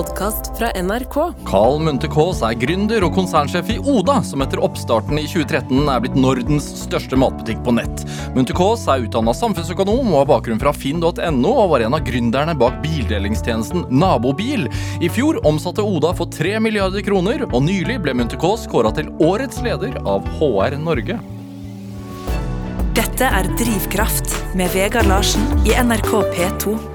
podkast fra NRK. Carl Munthe Kaas er gründer og konsernsjef i Oda, som etter oppstarten i 2013 er blitt Nordens største matbutikk på nett. Munthe Kaas er utdanna samfunnsøkonom og har bakgrunn fra finn.no, og var en av gründerne bak bildelingstjenesten Nabobil. I fjor omsatte Oda for 3 milliarder kroner, og nylig ble Munthe Kaas kåra til årets leder av HR Norge. Dette er Drivkraft med Vegard Larsen i NRK P2.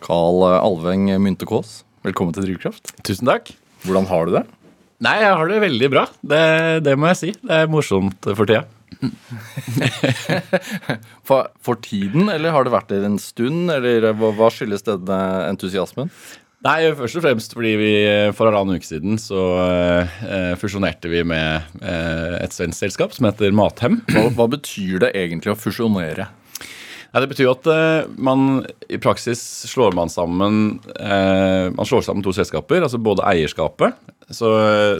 Carl Alveng Myntekås. Kaas, velkommen til Drivkraft. Tusen takk. Hvordan har du det? Nei, jeg har det veldig bra. Det, det må jeg si. Det er morsomt for tida. For, for tiden, eller har det vært det en stund? Eller hva, hva skyldes denne entusiasmen? Nei, først og fremst fordi vi for halvannen uke siden så eh, fusjonerte vi med eh, et svensk selskap som heter Mathem. Hva, hva betyr det egentlig å fusjonere? Nei, det betyr jo at uh, man i praksis slår man sammen uh, Man slår sammen to selskaper, altså både eierskapet, så,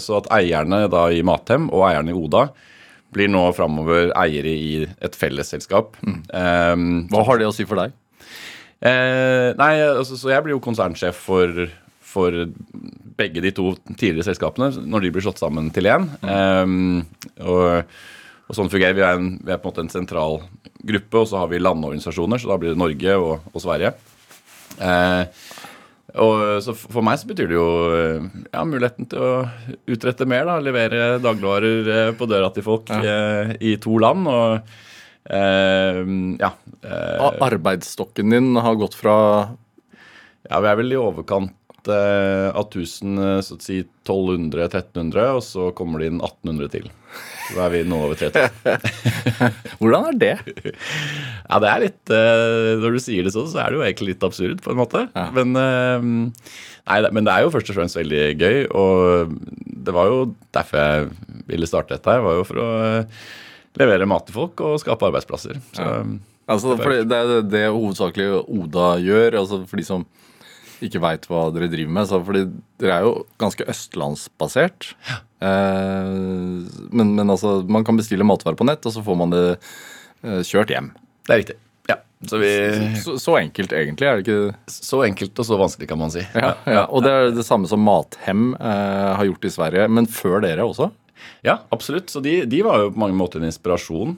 så at eierne da i Mathem og eierne i Oda blir nå framover eiere i et fellesselskap. Mm. Hva har det å si for deg? Uh, nei, altså, så jeg blir jo konsernsjef for, for begge de to tidligere selskapene når de blir slått sammen til én. Mm. Um, og, og, sånn fungerer vi. Er en, vi er på en måte en sentral gruppe, og så har vi landorganisasjoner, så da blir det Norge og, og Sverige. Eh, og så For meg så betyr det jo ja, muligheten til å utrette mer. da, Levere dagligvarer eh, på døra til folk ja. eh, i to land. og Eh, ja. Eh, Arbeidsstokken din har gått fra Ja, vi er vel i overkant eh, av 1000, så å si 1200-1300, og så kommer det inn 1800 til. Så da er vi nå over 3000. Hvordan er det? Ja, det er litt Når du sier det sånn, så er det jo egentlig litt absurd, på en måte. Ja. Men, nei, men det er jo først og fremst veldig gøy, og det var jo derfor jeg ville starte dette her. var jo for å levere mat til folk og skape arbeidsplasser. Så, ja. altså, det, det er det hovedsakelig Oda gjør. altså For de som ikke veit hva dere driver med. Så fordi dere er jo ganske østlandsbasert. Ja. Eh, men, men, altså, man kan bestille matvarer på nett, og så får man det eh, kjørt hjem. Det er riktig. Ja. Så, vi, så, så, enkelt egentlig, er det ikke Så enkelt og så vanskelig, kan man si. Ja, ja. Og det er det samme som Mathem eh, har gjort i Sverige, men før dere også? Ja, absolutt. Så de, de var jo på mange måter en inspirasjon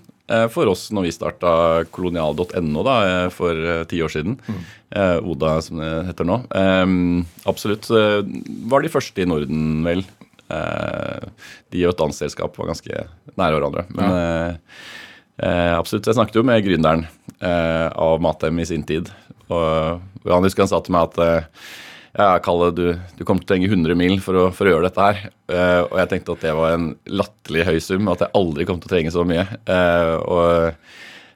for oss når vi starta kolonial.no eh, for eh, ti år siden. Mm. Eh, Oda, som det heter nå. Eh, absolutt. var de første i Norden, vel. Eh, de og et annet selskap var ganske nære hverandre. Men ja. absolutt. Jeg snakket jo med gründeren av Mathem i sin tid. Og han husker han sa til meg at ja, Kalle, du, du kommer til å trenge 100 mil for å, for å gjøre dette her. Uh, og jeg tenkte at det var en latterlig høy sum, at jeg aldri kom til å trenge så mye. Uh, og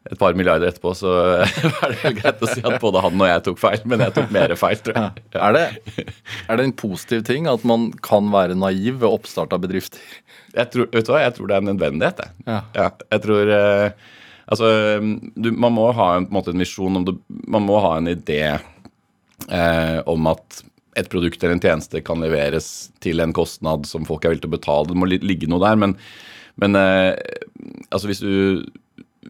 et par milliarder etterpå så er det greit å si at både han og jeg tok feil, men jeg tok mer feil, tror jeg. Ja. Er, det, er, det, en positiv ting at man kan være naiv ved oppstart av bedrifter? Jeg tror, vet du hva, jeg tror det er en nødvendighet. Jeg. Ja. Ja, jeg tror uh, Altså, du, man må ha en, en, en visjon om det, Man må ha en idé eh, om at et produkt eller en tjeneste kan leveres til en kostnad som folk er villige til å betale. Det må ligge noe der. Men, men eh, altså hvis du,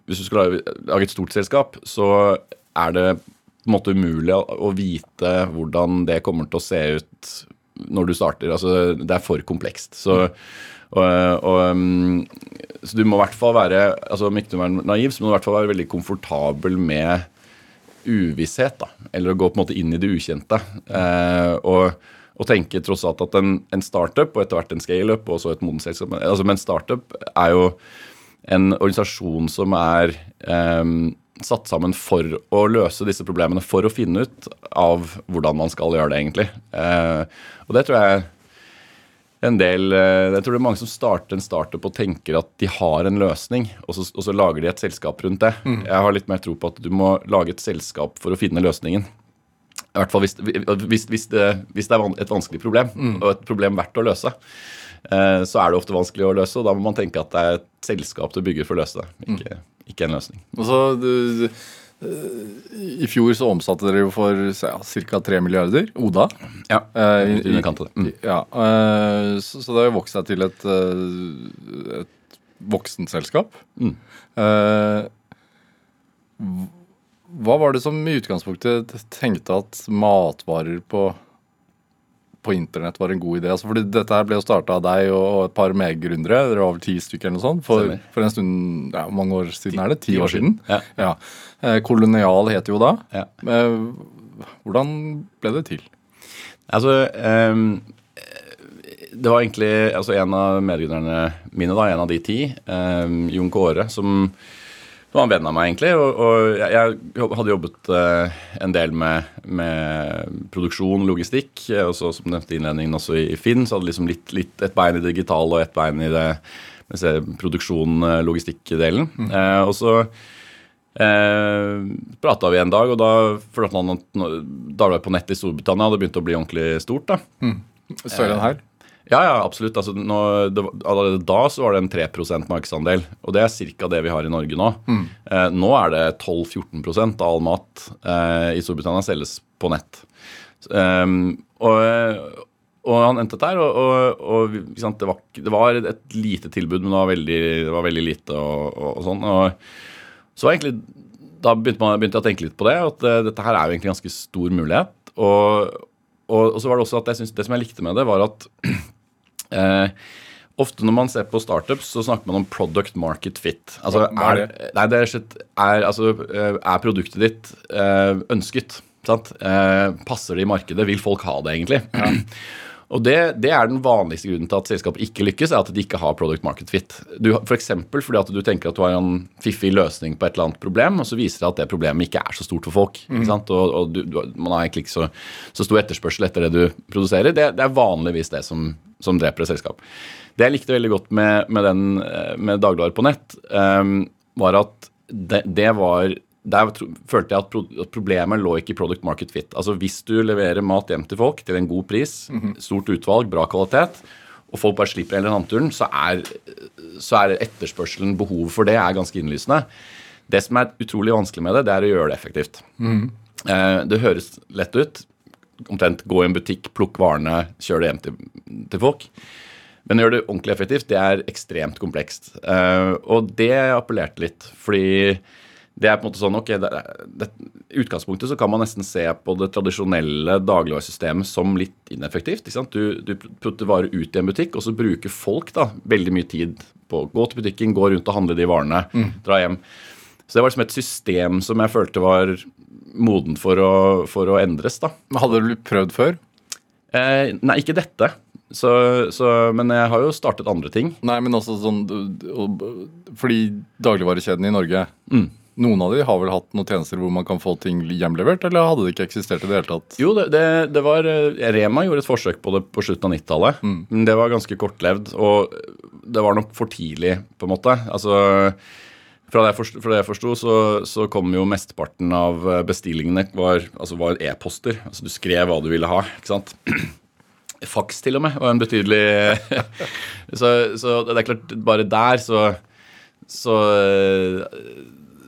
hvis du skal lage et stort selskap, så er det på en måte umulig å vite hvordan det kommer til å se ut når du starter. Altså, det er for komplekst. Så, og, og, mm, så du må i hvert fall være altså Om ikke du er naiv, så må du i hvert fall være veldig komfortabel med uvisshet, da, eller å gå på en måte inn i det ukjente. Eh, og, og, tenke tross alt at en, en startup, og etter hvert en scaleup, og så et modent selskap altså, Men startup er jo en organisasjon som er eh, satt sammen for å løse disse problemene, for å finne ut av hvordan man skal gjøre det, egentlig. Eh, og det tror jeg en del eh, Jeg tror det er mange som starter en startup og tenker at de har en løsning, og så, og så lager de et selskap rundt det. Mm. Jeg har litt mer tro på at du må lage et selskap for å finne løsningen. I hvert fall hvis, hvis, hvis, det, hvis det, er et vanskelig problem, mm. og et problem verdt å løse. Eh, så er det ofte vanskelig å løse, og da må man tenke at det er et selskap du bygger for å løse det, ikke, mm. ikke en løsning. Altså, du, du i fjor så omsatte dere jo for ja, ca. 3 milliarder. Oda. Ja, eh, i, mm. ja eh, så, så, det har jo vokst seg til et, eh, et voksenselskap. Mm. Eh, hva var det som i utgangspunktet tenkte at matvarer på på internett var en god idé. Altså, fordi dette her ble jo starta av deg og et par medgründere. Dere var vel ti stykker eller noe sånt for, for en stund ja, Hvor mange år siden er det? Ti år siden? Ja. ja. Eh, Kolonial het jo da. Ja. Eh, hvordan ble det til? Altså um, Det var egentlig altså en av medgründerne mine, da, en av de ti, um, Jon Kåre, som var en venn av meg, egentlig. Og, og jeg, jeg, hadde jobbet uh, en del med, med produksjon, logistikk. Og så, som nevnte innledningen, også i, Finn. Så hadde liksom litt, litt, et bein i det digitale og et bein i det produksjon, logistikkdelen. Mm. Uh, og så Eh, prata vi en dag, og da fortalte han at Dagbladet på nett i Storbritannia hadde begynt å bli ordentlig stort. da. Mm. Større enn her? Ja, ja, absolutt. Altså, nå, det, allerede da så var det en 3 markedsandel. Og det er ca. det vi har i Norge nå. Mm. Eh, nå er det 12-14 av all mat eh, i Storbritannia selges på nett. Um, og, og, han endte der, og, og, og det, var, det, var, et lite tilbud, men det var veldig, det var veldig lite og, sånn. Så egentlig, da begynte, man, begynte, jeg å tenke litt på det, at uh, dette her er jo egentlig ganske stor mulighet. Og, så var det også at jeg synes, det som jeg likte med det, var at Eh, ofte når man ser på startups, så snakker man om product market fit. Altså, er, nei, det er, er, altså, eh, er produktet ditt eh, ønsket? Sant? Eh, passer det i markedet? Vil folk ha det, egentlig? Ja. Og det, det, er den vanligste grunnen til at selskapet ikke lykkes, er at de ikke har product market fit. Du, for fordi at du tenker at du har en fiffig løsning på et eller annet problem, og så viser det at det problemet ikke er så stort for folk. Mm. Og, og du, du, man har egentlig ikke så, så, stor etterspørsel etter det du produserer. Det, det er vanligvis det som, som, dreper et selskap. Det jeg likte veldig godt med, med, den, eh, med Dagbladet på nett, um, var at det, det var der følte jeg at problemet lå ikke i product market fit. Altså Hvis du leverer mat hjem til folk til en god pris, mm -hmm. stort utvalg, bra kvalitet, og folk bare slipper hele handturen, så er, så er etterspørselen, behovet for det, er ganske innlysende. Det som er utrolig vanskelig med det, det er å gjøre det effektivt. Mm. Eh, det høres lett ut. Omtrent gå i en butikk, plukk varene, kjør det hjem til, til folk. Men å gjøre det ordentlig effektivt, det er ekstremt komplekst. Uh, og det appellerte litt, fordi det er på en måte sånn, ok, I utgangspunktet så kan man nesten se på det tradisjonelle dagligvaresystemet som litt ineffektivt. ikke sant? Du, du, putter varer ut i en butikk, og så bruker folk da veldig mye tid på å gå til butikken, gå rundt og handle de varene, mm. dra hjem. Så det var liksom et system som jeg følte var modent for å, for å endres. da. Men Hadde du prøvd før? Eh, nei, ikke dette. Så, så, men jeg har jo startet andre ting. Nei, men også sånn Fordi dagligvarekjedene i Norge mm noen av de har vel hatt noen tjenester hvor man kan få ting hjemlevert, eller hadde det ikke eksistert i det hele tatt? Jo, det, det, det var eh, Rema gjorde et forsøk på det på slutten av 90-tallet. Mm. Men det var ganske kortlevd, og det var nok for tidlig, på en måte. Altså fra det jeg forsto, så, så, kom jo mesteparten av bestillingene var, altså var e-poster. Altså du skrev hva du ville ha, ikke sant. Faks til og med var en betydelig så, så, det er klart, bare der så, så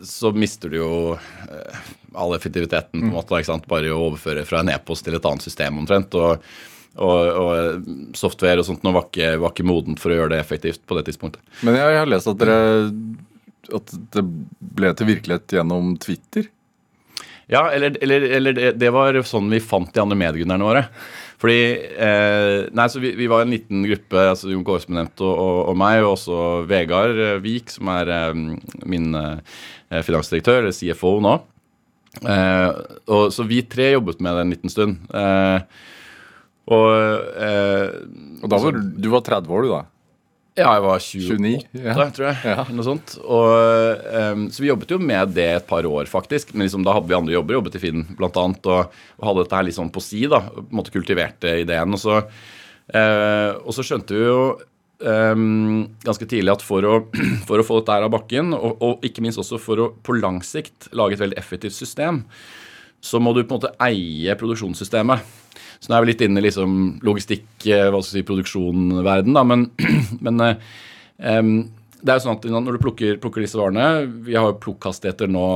så mister du jo eh, all effektiviteten, på en måte, ikke sant? bare å overføre fra en e-post til et annet system omtrent. og og, og, software og sånt nå var ikke, var ikke modent for å gjøre det effektivt på det tidspunktet. Men jeg, jeg har lest at, dere, at det ble til virkelighet gjennom Twitter? Ja, eller, eller, eller det, var sånn vi fant de andre medgründerne våre. Fordi eh, Nei, så vi, vi, var en liten gruppe, altså Jon Kåre som og, og, og, meg, og også Vegard Vik, som er eh, min eh, Eh, finansdirektør, eller CFO nå. Eh, og, så vi tre jobbet med det en liten stund. Eh, og, og da var du, du var 30 år, du da? Ja, jeg var 28, 29, ja. tror jeg. Ja. Noe sånt. Og, um, så vi jobbet jo med det et par år, faktisk. Men liksom, da hadde vi andre jobber, jobbet i Finn bl.a. Og, og hadde dette her litt sånn på si, da. På en måte kultiverte ideen. Og så, uh, og så skjønte vi jo um, ganske tidlig at for å, for å, få dette her av bakken, og, og, ikke minst også for å på lang sikt lage et veldig effektivt system, så må du på en måte eie produksjonssystemet. Så nå er vi litt inne i liksom logistikk, eh, hva skal vi si, produksjonverden, da, men, men um, det er jo sånn at Når du plukker, plukker disse varene Vi har jo plukkhastigheter nå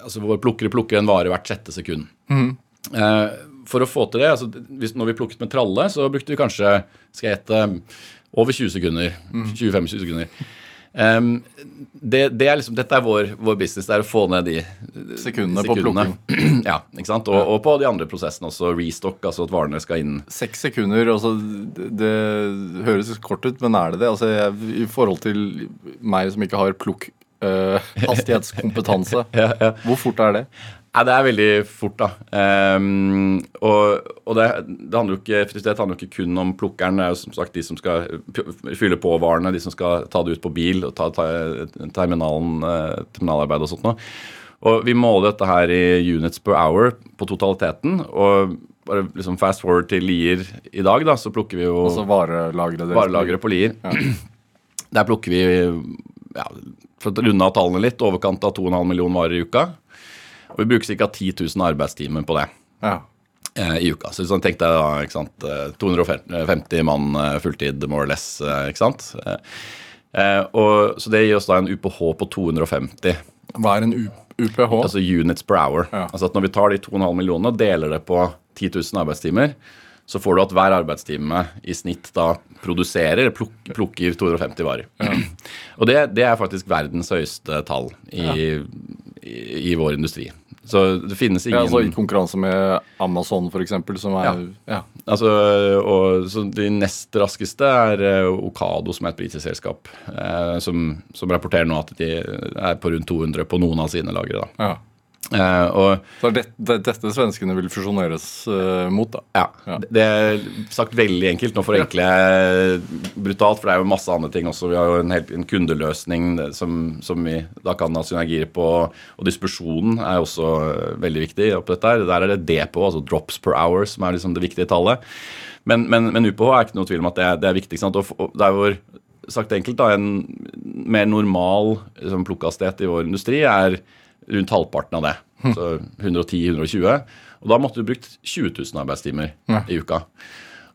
altså hvor Plukkere plukker en vare hvert sjette sekund. Mm. Uh, for å få til det, altså hvis, Når vi plukket med tralle, så brukte vi kanskje skal jeg hete, over 20 sekunder. 25 sekunder. Um, det, det, er liksom, dette er vår, vår, business. Det er å få ned de sekundene, sekundene. på plukking. ja, ikke sant? Og, og, på de andre prosessene også. Restock, altså at varene skal inn. Seks sekunder, altså det, det, høres kort ut, men er det det? Altså, jeg, I forhold til meg som ikke har plukk uh, hastighetskompetanse, ja, ja. hvor fort er det? Nei, Det er veldig fort, da. Um, og, og det, det, handler jo ikke effektivitet handler jo ikke kun om plukkeren. Det er jo som sagt de som skal fylle på varene, de som skal ta det ut på bil og ta, ta terminalen, uh, terminalarbeid og sånt noe. Og vi måler dette her i units per hour på totaliteten. og bare liksom fast forward til Lier i dag, da, så plukker vi jo Altså varelageret varelagre på Lier. Ja. Der plukker vi, ja, for å runde av tallene litt, overkant av 2,5 millioner varer i uka. Og vi bruker ca. 10 000 arbeidstimer på det ja. eh, i uka. Så sånn, tenk deg da, ikke sant, 250 eh, mann eh, fulltid, more or less. Ikke sant? Og, så det gir oss da en UPH på 250. Hva er en UPH? Altså units per hour. Ja. Altså at Når vi tar de 2,5 millionene og deler det på 10 000 arbeidstimer, så får du at hver arbeidstime i snitt da produserer, pluk, plukker 250 varer. Ja. Og det, det, er faktisk verdens høyeste tall i, ja. i, i vår industri. Så det finnes ingen ja, altså I konkurranse med Amazon, f.eks., som er ja. ja. Altså, og, så De nest raskeste er uh, Okado, som er et britisk selskap, eh, som, som, rapporterer nå at de er på rundt 200 på noen av sine lagre. da. Ja. Uh, og, så det, det, dette svenskene vil fusjoneres uh, mot, da? Ja, ja. Det er sagt veldig enkelt. Nå forenkler jeg brutalt, for det er jo masse andre ting også. Vi har jo en, hel, en kundeløsning som, som, vi da kan ha synergier på. Og dispersjonen er også veldig viktig. oppi dette her. Der er det DPO, altså drops per hour, som er liksom det viktige tallet. Men, men, men UPH er ikke noe tvil om at det det er viktig. Og, og det er hvor, sagt enkelt, da, en mer normal liksom, plukkhastighet i vår industri er rundt halvparten av det. Så 110-120. Og da måtte du brukt 20 000 arbeidstimer ja. i uka.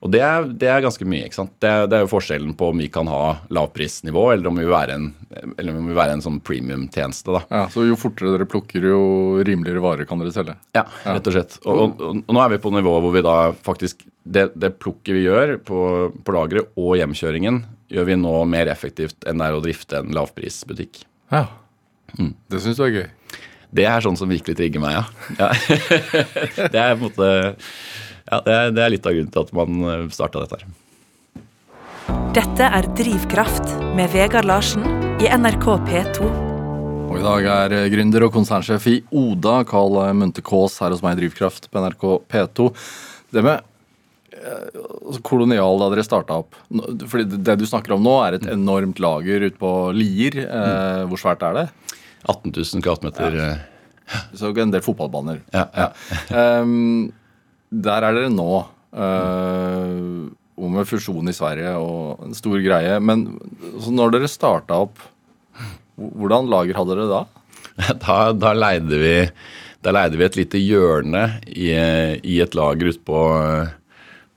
Og det er, det er, ganske mye. ikke sant? Det er, det er, jo forskjellen på om vi kan ha lavprisnivå, eller om vi vil være en, eller om vi vil være en sånn premium-tjeneste. da. Ja, Så jo fortere dere plukker, jo rimeligere varer kan dere selge? Ja, rett og slett. Og, og, og nå er vi på nivået hvor vi da faktisk Det, det plukket vi gjør på, på lageret og hjemkjøringen, gjør vi nå mer effektivt enn det er å drifte en lavprisbutikk. Ja. Mm. Det syns du er gøy? Det er sånn som virkelig trigger meg, ja. ja. det er på en måte Ja, det er, det er, litt av grunnen til at man eh, starta dette her. Dette er Drivkraft med Vegard Larsen i NRK P2. Og I dag er eh, gründer og konsernsjef i Oda, Carl Munthe Kaas, her hos meg i Drivkraft på NRK P2. Det med eh, altså, kolonial da dere starta opp. Fordi Det du snakker om nå, er et enormt lager ute på Lier. Eh, hvor svært er det? 18 000 kvadratmeter. Ja. Så en del fotballbaner. Ja, ja. um, der er dere nå. Uh, og med fusjon i Sverige og en stor greie. Men når dere starta opp, hvordan lager hadde dere da? Da, da, leide vi, da leide vi et lite hjørne i, i et lager ute på,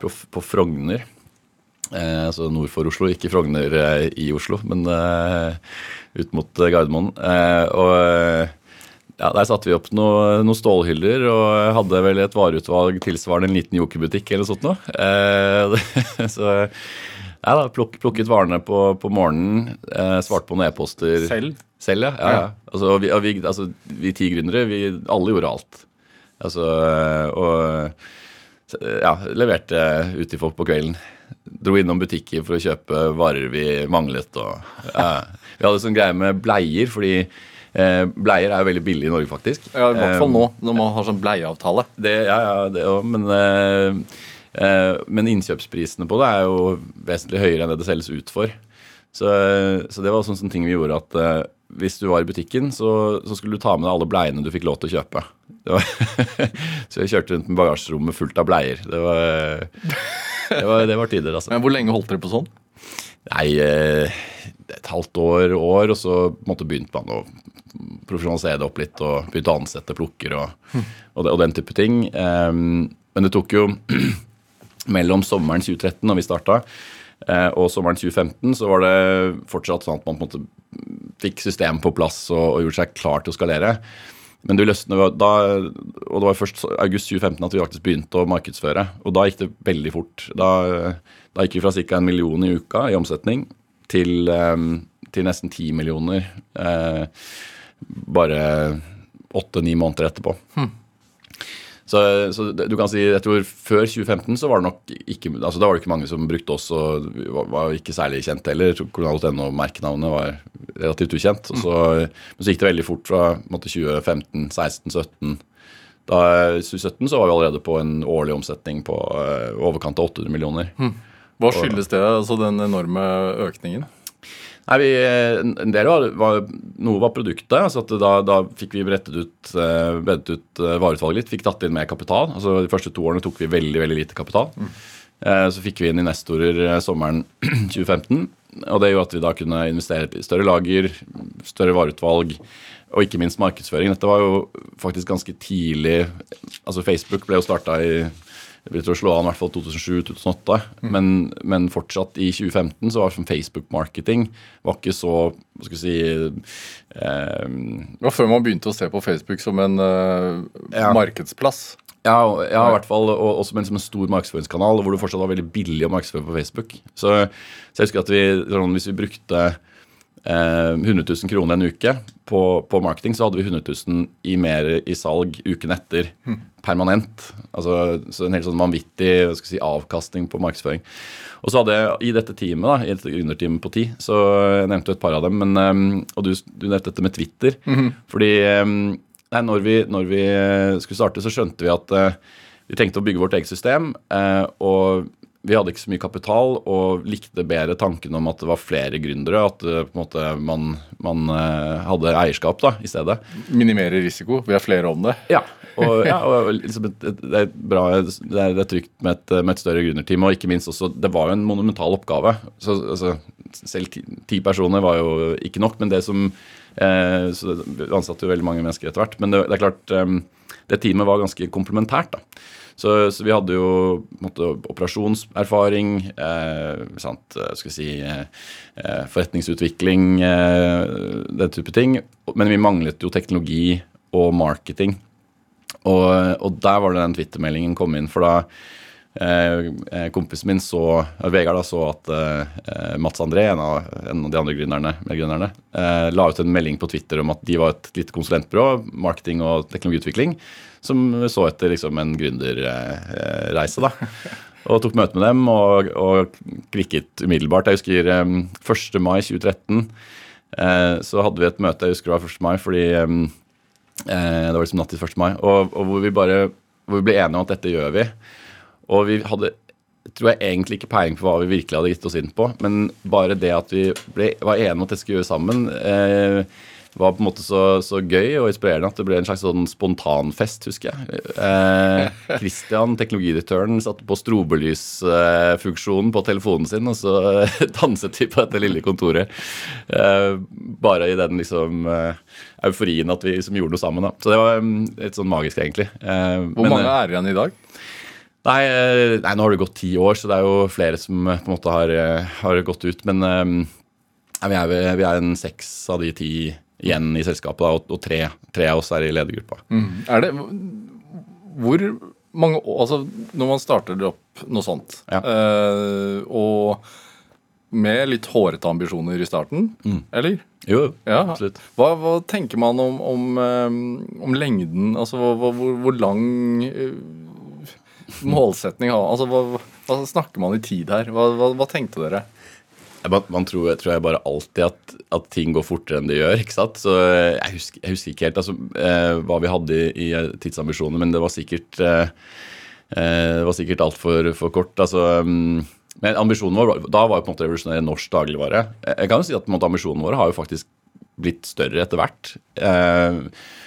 på, på Frogner. Eh, altså nord for Oslo, ikke Frogner eh, i Oslo, men eh, ut mot eh, Gardermoen. Eh, og eh, ja, Der satte vi opp noen noe stålhyller og hadde vel et vareutvalg tilsvarende en liten jokerbutikk eller sånt noe. så ja da, plukket, plukket varene på, på morgenen, eh, svarte på noen e-poster. Selv? Selv, ja. ja, ja. Altså, vi, vi, altså, vi ti gründere, vi alle gjorde alt. Altså, og ja, leverte ut til folk på kvelden. Dro innom butikker for å kjøpe varer vi manglet. Og, eh, Vi hadde sånn greie med bleier, fordi eh, bleier er jo veldig billig i Norge, faktisk. Ja, I hvert fall nå, når man har sånn bleieavtale. Det, ja, ja, det òg. Men, eh, eh, men innkjøpsprisene på det er jo vesentlig høyere enn det det selges ut for. Så, så det var sånn, ting vi gjorde at eh, hvis du var i butikken, så, så, skulle du ta med deg alle bleiene du fikk lov til å kjøpe. Så jeg kjørte rundt med bagasjerommet fullt av bleier. Det var, det var, det var tider, altså. Men Hvor lenge holdt dere på sånn? Nei, eh, et halvt år, år, og så måtte begynte man å profesjonalisere det opp litt og begynte å ansette plukker og, og, og, den type ting. Um, men det tok jo mellom sommeren 2013, da vi starta, uh, og sommeren 2015, så var det fortsatt sånn at man på en måte fikk systemet på plass og, og gjorde seg klar til å skalere. Men det løsnet da, og det var først august 2015 at vi faktisk begynte å markedsføre. Og da gikk det veldig fort. Da, da gikk vi fra ca. en million i uka i omsetning til, um, til nesten ti millioner eh, bare åtte-ni måneder etterpå. Hm. Så, så, du kan si, jeg tror Før 2015 så var det nok ikke altså da var det ikke mange som brukte oss, og var, var ikke særlig kjent heller. Kolonial.no-merkenavnet var relativt ukjent. Og så, men så gikk det veldig fort fra 2015, 16, 17 da I 2017 så var vi allerede på en årlig omsetning på uh, overkant av 800 millioner. Hmm. Hva skyldes det, altså den enorme økningen? Nei, vi, en del var, var, Noe var produktet. altså da, da, fikk vi brettet ut, uh, brettet ut uh, vareutvalget litt. Fikk tatt inn mer kapital. altså De første to årene tok vi veldig veldig lite kapital. Mm. Uh, så fikk vi inn investorer sommeren 2015. Og det gjorde at vi da kunne investere i større lager, større vareutvalg og ikke minst markedsføring. Dette var jo faktisk ganske tidlig. altså Facebook ble jo starta i jeg til å slå an i hvert fall 2007-2008. Mm. Men, men, fortsatt i 2015 så var sånn Facebook-marketing var ikke så hva skal vi si eh, Det var før man begynte å se på Facebook som en eh, ja. markedsplass. Ja, ja, i hvert fall, og også som en stor markedsføringskanal hvor det fortsatt var veldig billig å markedsføre på Facebook. Så, så jeg husker at vi, sånn, hvis vi brukte 100 eh, 000 kroner en uke på, på, marketing, så hadde vi 100 000 i mer i salg uken etter. Mm. Permanent. Altså, så en helt sånn vanvittig si, avkastning på markedsføring. Og så hadde jeg i dette teamet, da, i dette gründerteamet på ti, så jeg nevnte et par av dem, men, um, og du, du, nevnte dette med Twitter. Mm -hmm. Fordi um, nei, når, vi, når, vi, skulle starte, så skjønte vi at uh, vi tenkte å bygge vårt eget system. Uh, og vi hadde ikke så mye kapital og likte bedre tanken om at det var flere gründere. At på en måte man, man uh, hadde eierskap da, i stedet. Minimere risiko. Vi er flere om det. Ja. Og, ja, og liksom det, er bra, det er trygt med et, med et større gründerteam. Og ikke minst også, det var jo en monumental oppgave. Så, altså, selv ti, ti, personer var jo ikke nok. Men det som eh, så Vi ansatte jo veldig mange mennesker etter hvert. Men det, det er klart, eh, det teamet var ganske komplementært. da. Så, så, vi hadde jo måtte, operasjonserfaring, eh, sant, skal si, eh, forretningsutvikling, eh, den type ting. Men vi manglet jo teknologi og marketing. Og, og der var det den Twitter-meldingen kom inn. For da eh, eh kompisen min så Vegard da så at eh, Mats André, en av, en av de andre gründerne, gründerne eh, la ut en melding på Twitter om at de var et lite konsulentbyrå, marketing og teknologiutvikling som så etter liksom en gründerreise. da. Og tok møte med dem og, og klikket umiddelbart. Jeg husker um, 1. mai 2013 eh, så hadde vi et møte, jeg husker det var 1. mai, fordi um, eh, det var liksom natt til 1. mai, og, og hvor, vi bare, hvor vi ble enige om at dette gjør vi. Og vi hadde tror jeg egentlig ikke peiling på hva vi virkelig hadde gitt oss inn på, men bare det at vi ble, var enige om at det skulle gjøres sammen eh, var på en måte så, så, gøy og inspirerende at det ble en slags sånn spontanfest, husker jeg. Eh, Christian, teknologidirektøren, satte på strobelysfunksjonen på telefonen sin, og så danset vi på dette lille kontoret. Eh, bare i den liksom eh, euforien at vi liksom gjorde noe sammen. Da. Så det var um, litt sånn magisk, egentlig. Eh, Hvor mange eh, er igjen i dag? Nei, eh, nei, nå har det gått ti år, så det er jo flere som på en måte har, har gått ut. Men vi er, vi er en seks av de ti igjen i selskapet, da, og, og tre, tre, av oss er i ledergruppa. Mm. Er det Hvor mange år Altså, når man starter opp noe sånt, ja. øh, og med litt hårete ambisjoner i starten, mm. eller? Jo, ja. absolutt. Hva, hva, tenker man om, om, om lengden? Altså hvor, hvor lang uh, målsetning Altså hva, hva, snakker man i tid her? Hva, hva tenkte dere? Man, man tror, tror, jeg bare alltid at, at, ting går fortere enn det gjør. ikke sant? Så Jeg husker, jeg husker ikke helt altså, eh, hva vi hadde i, i, tidsambisjoner, men det var sikkert eh, eh sikkert altfor for kort. altså... Um, men ambisjonen vår da var jo på en måte revolusjonere norsk dagligvare. Jeg kan jo si at måte, ambisjonene våre har jo faktisk blitt større etter hvert. Eh,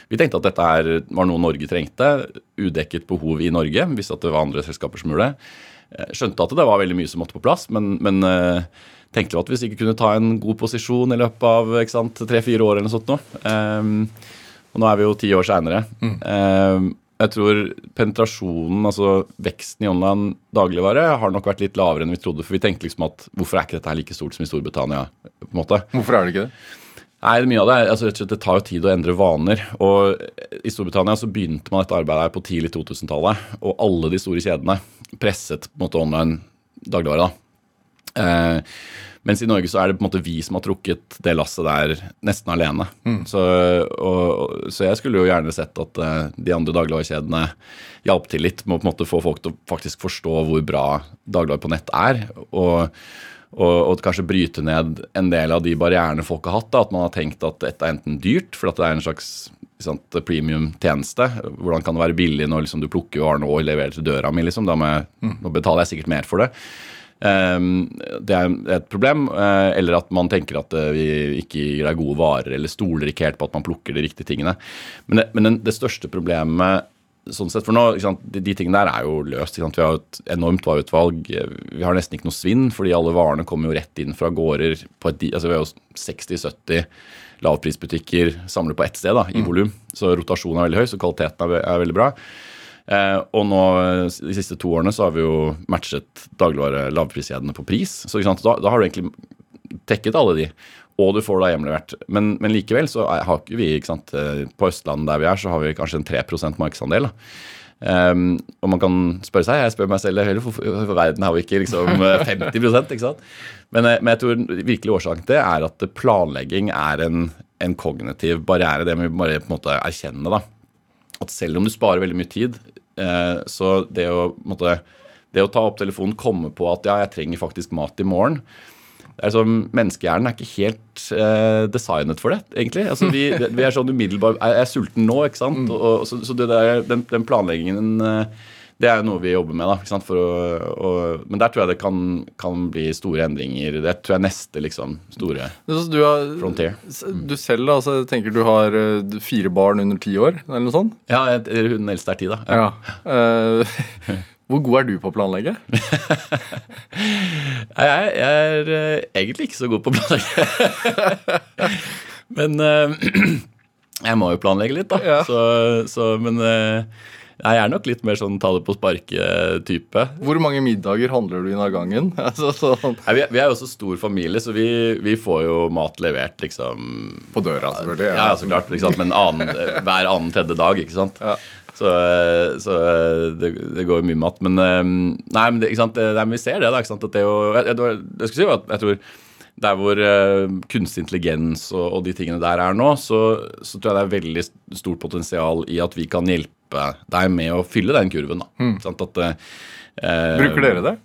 vi tenkte at dette er, var noe Norge trengte. Udekket behov i Norge. Visste at det var andre selskaper som gjorde det. Eh, skjønte at det var veldig mye som måtte på plass, men, men eh, tenkte jo at hvis vi ikke kunne ta en god posisjon i løpet av tre-fire år, eller noe sånt nå. Um, og nå er vi jo ti år seinere. Mm. Um, jeg tror penetrasjonen, altså veksten i online dagligvare, har nok vært litt lavere enn vi trodde. For vi tenkte liksom at hvorfor er ikke dette her like stort som i Storbritannia? på en måte? Hvorfor er det ikke det? Nei, mye av Det altså, det tar jo tid å endre vaner. og I Storbritannia så begynte man dette arbeidet her på tidlig 2000-tallet. Og alle de store kjedene presset på en måte online dagligvare. da. Eh, mens i Norge så er det på en måte vi som har trukket det lasset der nesten alene. Mm. Så, og, så, jeg skulle jo gjerne sett at uh, de andre dagligvarekjedene hjalp til litt med å på en måte få folk til å faktisk forstå hvor bra dagligvare på nett er. Og, og, og, kanskje bryte ned en del av de barrierene folk har hatt. Da, at man har tenkt at dette er enten dyrt, for at det er en slags sant, premium tjeneste. Hvordan kan det være billig når liksom, du plukker varene og leverer til døra mi? Liksom. Må mm. Nå betaler jeg sikkert mer for det. Um, det er et problem. Uh, eller at man tenker at uh, vi ikke gir deg gode varer, eller stoler ikke helt på at man plukker de riktige tingene. Men det, men det største problemet sånn sett for nå, de, de, tingene der er jo løst. Vi har et enormt vareutvalg. Vi har nesten ikke noe svinn, fordi alle varene kommer jo rett inn fra gårder. på et, altså Vi har jo 60-70 lavprisbutikker samlet på ett sted da, i mm. volum. Så rotasjonen er veldig høy, så kvaliteten er, er veldig bra. Eh, og nå de siste to årene så har vi jo matchet dagligvare lavpriskjedene på pris. Så da, da, har du egentlig tekket alle de, og du får da hjemlevert. Men, men likevel så har ikke vi ikke sant, eh, På Østlandet der vi er, så har vi kanskje en 3 markedsandel. Um, og man kan spørre seg, jeg spør meg selv heller, for, verden har vi ikke liksom 50 ikke sant? Men, eh, men jeg tror virkelig årsaken til det er at planlegging er en, en kognitiv barriere. Det må vi bare på en måte erkjenne. da at selv om du sparer veldig mye tid, eh, så det å, måtte, det å ta opp telefonen, komme på at ja, jeg trenger faktisk mat i morgen er Menneskehjernen er ikke helt eh, designet for det, egentlig. Altså, vi, vi er sånn umiddelbart Jeg er sulten nå, ikke sant. Mm. Og, så, så der, den, den, planleggingen eh, det er noe vi jobber med. da, å, å, Men der tror jeg det kan, kan, bli store endringer. Det tror jeg neste liksom, store du har, frontier. Du selv da, altså, tenker du har eh, fire barn under ti år, eller noe sånt? Ja, hun eldste er ti, da. Ja. ja. Hvor god er du på å planlegge? jeg, er uh, egentlig ikke så god på å planlegge. men uh, jeg må jo planlegge litt, da. Ja. Så, så, men jeg er nok litt mer sånn ta det på sparket-type. Hvor mange middager handler du inn av gangen? altså, sånn. Nei, vi, vi, er jo også stor familie, så vi, vi, får jo mat levert liksom På døra, selvfølgelig. Ja, ja så klart. Liksom, men annen, hver annen tredje dag, ikke sant. Ja. Så, så det, det, går mye matt. Men nei, men det? Det, vi ser det, da. At det jo, jeg, jeg, jeg, si jeg tror der hvor kunstig intelligens og, og, de tingene der er nå, så, så, tror jeg det er veldig stort potensial i at vi kan hjelpe deg med å fylle den kurven. da. Mm. Sånn at, uh, Bruker dere det?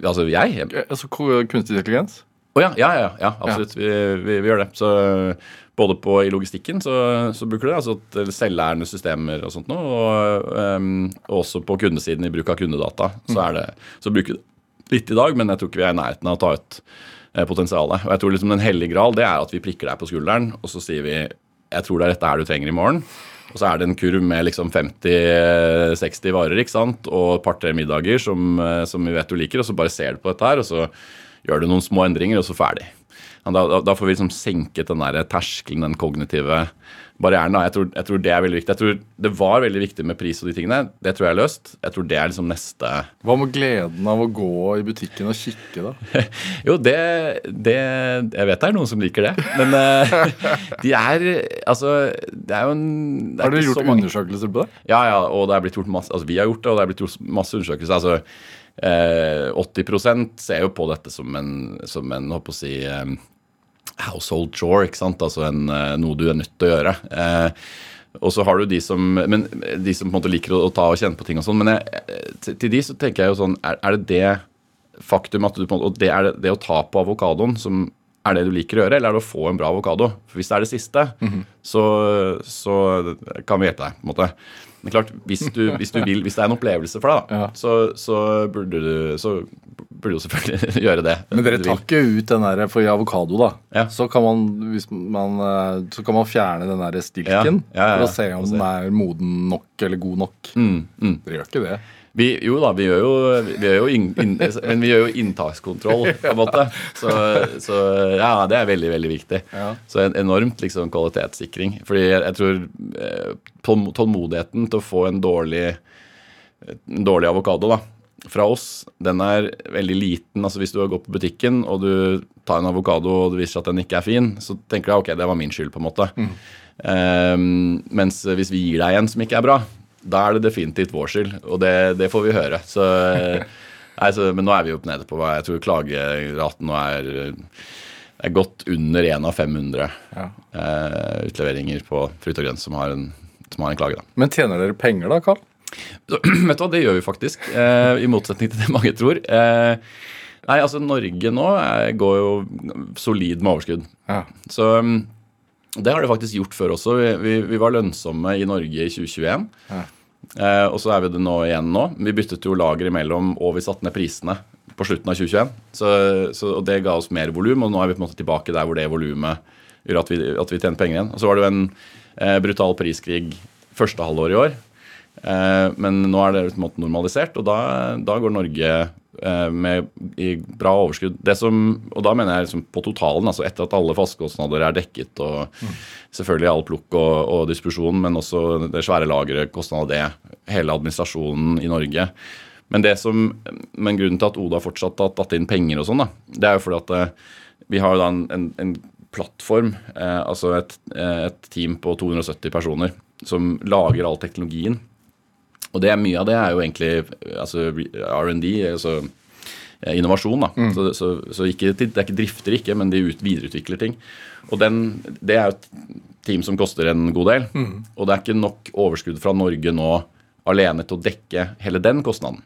Altså jeg? Altså Kunstig intelligens? Oh, ja, ja, ja, ja, absolutt. Vi, vi, vi, gjør det. Så både på, i logistikken så, så bruker du det, altså selvlærende systemer og sånt noe. Og, um, også på kundesiden i bruk av kundedata. Så, er det, så bruker vi det litt i dag, men jeg tror ikke vi er i nærheten av å ta ut eh, potensialet. Og jeg tror liksom Den hellige gral det er at vi prikker deg på skulderen, og så sier vi jeg tror det er dette her du trenger i morgen. Og så er det en kurv med liksom 50-60 varer ikke sant? og et par-tre middager som, eh, som, vi vet du liker, og så bare ser du på dette her, og så gjør du noen små endringer, og så ferdig. Da, da, da får vi liksom senket den der terskelen, den kognitive barrieren. Jeg tror, jeg tror, det er veldig viktig. Jeg tror Det var veldig viktig med pris og de tingene. Det tror jeg er løst. Jeg tror det er liksom neste Hva med gleden av å gå i butikken og kikke, da? jo, det, det, Jeg vet det er noen som liker det. Men uh, de er Altså, det er jo en er Har dere gjort undersøkelser på det? Ja, ja. Og det er blitt gjort masse Altså, vi har gjort det, og det er blitt gjort masse undersøkelser. altså Eh, 80% ser jo på dette som en, som en håper å si, eh, household chore, ikke sant? altså en, eh, noe du er nødt til å gjøre. Eh, og så har du de som, men, de som på en måte liker å, ta og kjenne på ting og sånn. Men jeg, til, de så tenker jeg jo sånn Er, er det det faktum at du på en måte, og det er det, det å ta på avokadoen som er det du liker å gjøre, eller er det å få en bra avokado? For Hvis det er det siste, mm -hmm. så, så, kan vi hjelpe deg. på en måte. Men klart, hvis du, hvis du vil, hvis det er en opplevelse for deg, da, ja. så, så, burde du, så burde du selvfølgelig gjøre det. Men dere tar ikke ut den der for avokado, da. Ja. Så, kan man, man, eh, så kan man fjerne den der stilken ja. for å se om den er moden nok eller god nok. Mm, mm. Dere gjør ikke det? Vi, jo da, vi gjør jo, vi gjør jo inn, inn, men vi gjør jo inntakskontroll, på en måte. Så, så ja, det er veldig, veldig viktig. Ja. Så en enormt liksom, kvalitetssikring. Fordi jeg, jeg tror eh, tålmodigheten til å få en dårlig, en dårlig avokado da, fra oss, den er veldig liten. Altså Hvis du har gått på butikken og du tar en avokado og det viser seg at den ikke er fin, så tenker du ok, det var min skyld, på en måte. Mm. Um, mens hvis vi gir deg en som ikke er bra, da er det definitivt vår skyld, og det, det får vi høre. Så, Nei, så, men nå er vi jo nede på hva jeg tror klageraten nå er, er godt under 1 av 500 ja. eh, utleveringer på frukt og grønt som har en, som har en klage. Da. Men tjener dere penger da, Karl? Så, vet du hva, det gjør vi faktisk. Eh, I motsetning til det mange tror. Eh, nei, altså Norge nå er, eh, går jo solid med overskudd. Ja. Så mm, det har det faktisk gjort før også. Vi, vi, vi var lønnsomme i Norge i 2021. Ja. Eh, og så er vi det nå igjen nå. Vi byttet jo lager imellom, og vi satte ned prisene på slutten av 2021. Så, så, og det ga oss mer volum, og nå er vi på en måte tilbake der hvor det volumet gjør at vi, at vi tjener penger igjen. Og så var det jo en eh, brutal priskrig første halvår i år. Eh, men nå er det på en måte normalisert, og da, da går Norge med i bra overskudd. Det som, og da mener jeg liksom på totalen, altså etter at alle fastkostnader er dekket, og mm. selvfølgelig all plukk og, og distribusjon, men også det svære lageret, kostnaden av det, hele administrasjonen i Norge. Men, som, men grunnen til at Oda fortsatt har tatt inn penger og sånn, det er jo fordi at eh, vi har da en, en, en plattform, eh, altså et, et team på 270 personer, som lager all teknologien og det mye av det er jo egentlig altså R&D, altså eh, innovasjon. da. Mm. Så, så, så ikke, det er ikke drifter ikke, men de ut, videreutvikler ting. Og den, det er jo et team som koster en god del. Mm. Og det er ikke nok overskudd fra Norge nå alene til å dekke hele den kostnaden.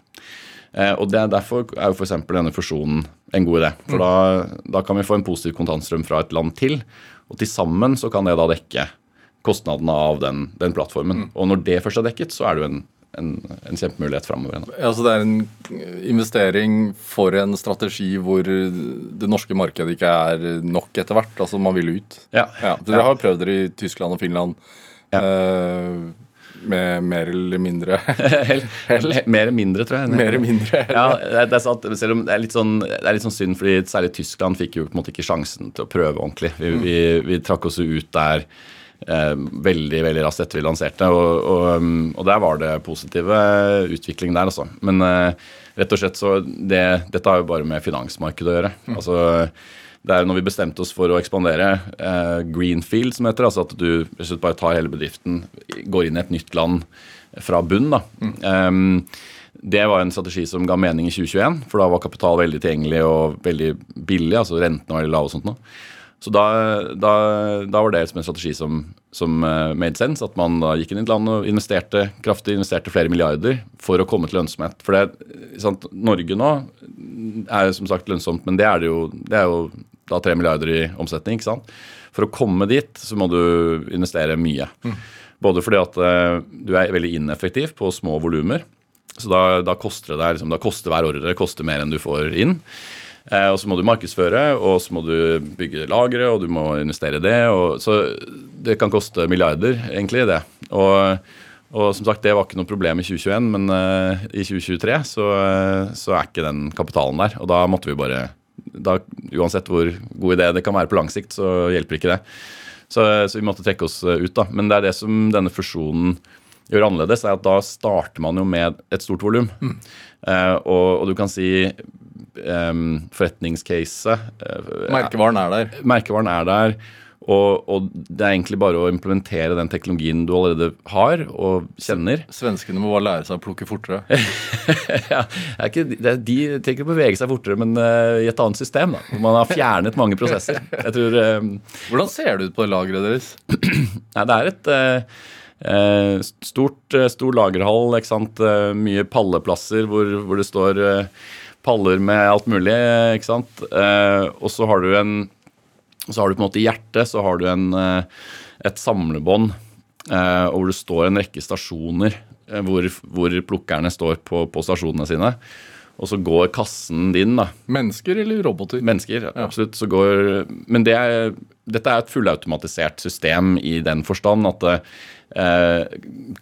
Eh, og det er Derfor er jo f.eks. denne fusjonen en god idé. For mm. da, da, kan vi få en positiv kontantstrøm fra et land til. Og til sammen så kan det da dekke kostnadene av den, den plattformen. Mm. Og når det først er dekket, så er det jo en en, en kjempemulighet framover. Ja, så det er en investering for en strategi hvor det norske markedet ikke er nok etter hvert? Altså man vil ut? Ja. ja dere har prøvd dere i Tyskland og Finland. Ja. Eh, med mer eller mindre hell. Mer eller mindre, tror jeg. Mer eller mindre. ja, det er sant, selv om det er litt sånn, det er litt sånn synd, fordi særlig Tyskland fikk jo på en måte ikke sjansen til å prøve ordentlig. Vi, mm. vi, vi trakk oss ut der veldig veldig raskt etter vi lanserte. Og, og, um, og, der var det positive utvikling der, altså. Men eh, rett og slett så det, Dette har jo bare med finansmarkedet å gjøre. Mm. Altså, det er når vi bestemte oss for å ekspandere, eh, greenfield som heter, altså at du bare tar hele bedriften, går inn i et nytt land fra bunn. da. Mm. Um, det var en strategi som ga mening i 2021, for da var kapital veldig tilgjengelig og veldig billig. altså Rentene var veldig lave og sånt noe. Så da, da, da, var det liksom en strategi som, som uh, made sense. At man da gikk inn i et land og investerte kraftig, investerte flere milliarder for å komme til lønnsomhet. For det, sant, Norge nå er som sagt lønnsomt, men det er, det jo, det er jo da tre milliarder i omsetning. ikke sant? For å komme dit så må du investere mye. Mm. Både fordi at uh, du er veldig ineffektiv på små volumer. Så da, da, koster det deg, liksom, da koster hver ordre koster mer enn du får inn. Eh, og så må du markedsføre, og så må du bygge lagre, og du må investere i det. Og, så det kan koste milliarder, egentlig, det. Og, og, som sagt, det var ikke noe problem i 2021, men eh, i 2023 så, så, er ikke den kapitalen der. Og da måtte vi bare da, Uansett hvor god idé det kan være på lang sikt, så hjelper ikke det. Så, så vi måtte trekke oss ut, da. Men det er det som denne fusjonen gjør annerledes, er at da starter man jo med et stort volum. Mm. Uh, og, og, du kan si um, forretningscaset. Uh, merkevaren er der. Merkevaren er der. Og, og, det er egentlig bare å implementere den teknologien du allerede har og kjenner. Svenskene må bare lære seg å plukke fortere. ja, ikke, det, De trenger ikke å bevege seg fortere, men uh, i et annet system. da, hvor Man har fjernet mange prosesser. Tror, uh, Hvordan ser det ut på lageret deres? Nei, det er et uh, Eh, stort, stor lagerhall, mye palleplasser hvor, hvor det står paller med alt mulig. ikke sant? Eh, og så har du en så har du på en måte i hjertet så har du en, eh, et samlebånd eh, hvor det står en rekke stasjoner hvor, hvor plukkerne står på, på, stasjonene sine. Og så går kassen din, da. Mennesker eller roboter? Mennesker, ja. absolutt. Går, men det er, dette er et fullautomatisert system i den forstand at eh,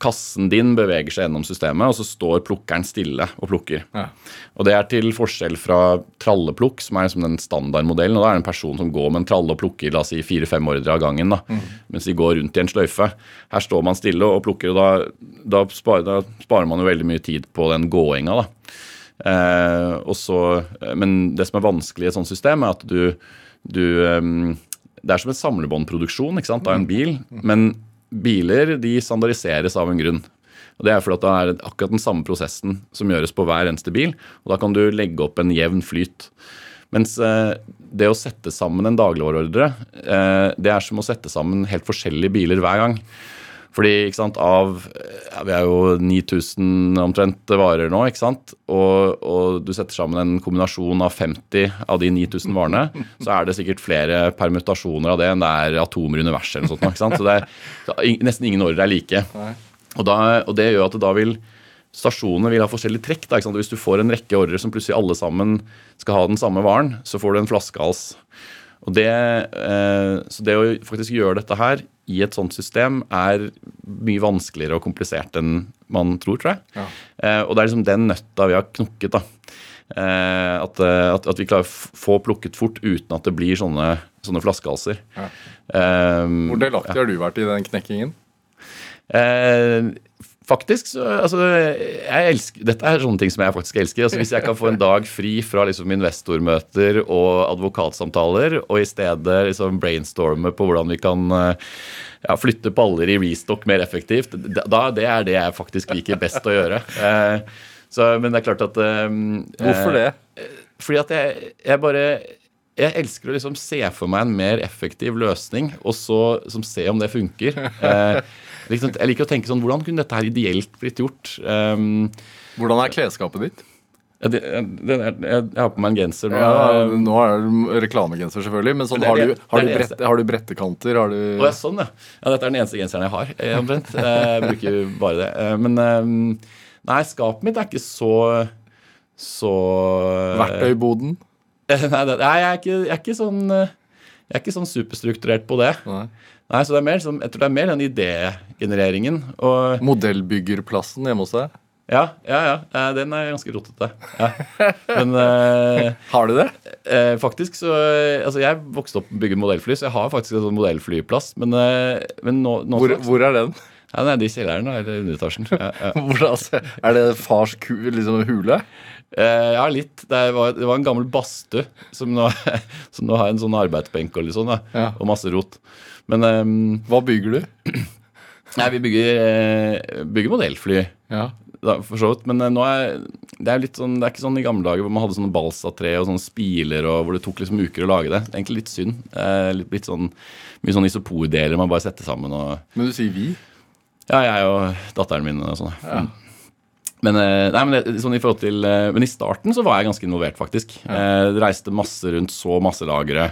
kassen din beveger seg gjennom systemet, og så står plukkeren stille og plukker. Ja. Og Det er til forskjell fra tralleplukk, som er liksom den standardmodellen. og Da er det en person som går med en tralle og plukker la oss si, fire-fem ordre av gangen, da, mm. mens de går rundt i en sløyfe. Her står man stille og plukker, og da, da, sparer, da sparer, man jo veldig mye tid på den gåinga. da. Eh, så, men det som er vanskelig i et sånt system, er at du, du um, Det er som en samlebåndproduksjon av en mm. bil. men biler de standardiseres av en grunn. Og Det er fordi det er akkurat den samme prosessen som gjøres på hver eneste bil. og Da kan du legge opp en jevn flyt. Mens eh, det å sette sammen en dagligvareordre, eh, det er som å sette sammen helt forskjellige biler hver gang. Fordi ikke sant, av ja, Vi er jo 9000 omtrent varer nå. ikke sant? Og, og, du setter sammen en kombinasjon av 50 av de 9000 varene, så er det sikkert flere permutasjoner av det enn det er atomer i universet. eller noe sånt, ikke sant? Så det er, Nesten ingen ordre er like. Og, da, og det gjør at det da vil stasjonene vil ha forskjellige trekk. Da, Hvis du får en rekke ordre som plutselig alle sammen skal ha den samme varen, så får du en flaskehals. Og det, eh, så det å faktisk gjøre dette her i et sånt system er mye vanskeligere og komplisert enn man tror, tror jeg. Ja. Eh, og det er liksom den nøtta vi har knukket. da. Eh, at, eh, at, at, vi klarer å få plukket fort uten at det blir sånne, sånne flaskehalser. Ja. Eh, Hvor delaktig har du vært i den knekkingen? Eh, Faktisk, så, altså, jeg elsker, Dette er sånne ting som jeg faktisk elsker. altså Hvis jeg kan få en dag fri fra liksom investormøter og advokatsamtaler, og i stedet liksom brainstorme på hvordan vi kan ja, flytte paller i restock mer effektivt, da det er det jeg faktisk liker best å gjøre. Eh, så, men det er klart at eh, Hvorfor det? Fordi at jeg, jeg bare jeg elsker å liksom se for meg en mer effektiv løsning, og så som se om det funker. Eh, liksom, jeg liker å tenke sånn Hvordan kunne dette her ideelt blitt gjort? Um, hvordan er klesskapet ditt? Det, det, jeg, jeg, har på meg en genser nå. Ja, nå er det reklamegenser, selvfølgelig. Men sånn, har, du, har, du brett, har, du, brettekanter? Har du Å, ja, sånn, ja. ja. Dette er den eneste genseren jeg har, eh, omtrent. Jeg bruker bare det. Eh, men ehm, nei, skapet mitt er ikke så så Verktøyboden? Nei, nei jeg, er ikke, jeg, er ikke, sånn Jeg er ikke sånn superstrukturert på det. Nei. Nei så det er mer, som, Jeg tror det er mer den idégenereringen. Modellbyggerplassen hjemme hos deg? Ja, ja, ja. Den er ganske rotete. Ja. Men uh, Har du det? Uh, faktisk så Altså, jeg vokste opp med å bygge modellfly, så jeg har faktisk en sånn modellflyplass. Men, uh, men nå, nå hvor, hvor, er den? Ja, Den er i kjelleren eller underetasjen. Ja, ja. Hvor, altså, er det fars liksom, hule? Eh, ja, litt. Det var, det var en gammel badstue som, som nå har en sånn arbeidsbenk og, ja. og masse rot. Men um, Hva bygger du? Nei, Vi bygger, eh, bygger modellfly. Ja. Da, for så vidt. Men eh, nå er det er litt sånn, det er ikke sånn i gamle dager hvor man hadde sånne balsatre og sånne spiler og hvor det tok liksom uker å lage det. Det er egentlig litt synd. Eh, litt, litt sånn, Mye sånn isopordeler man bare setter sammen. Og, Men du sier vi? Ja, jeg og datteren min og sånn. Ja. Mm. Men, eh, nei, men, sånn i forhold til, men i starten så var jeg ganske involvert, faktisk. Ja. Eh, reiste masse rundt, så masse lagre.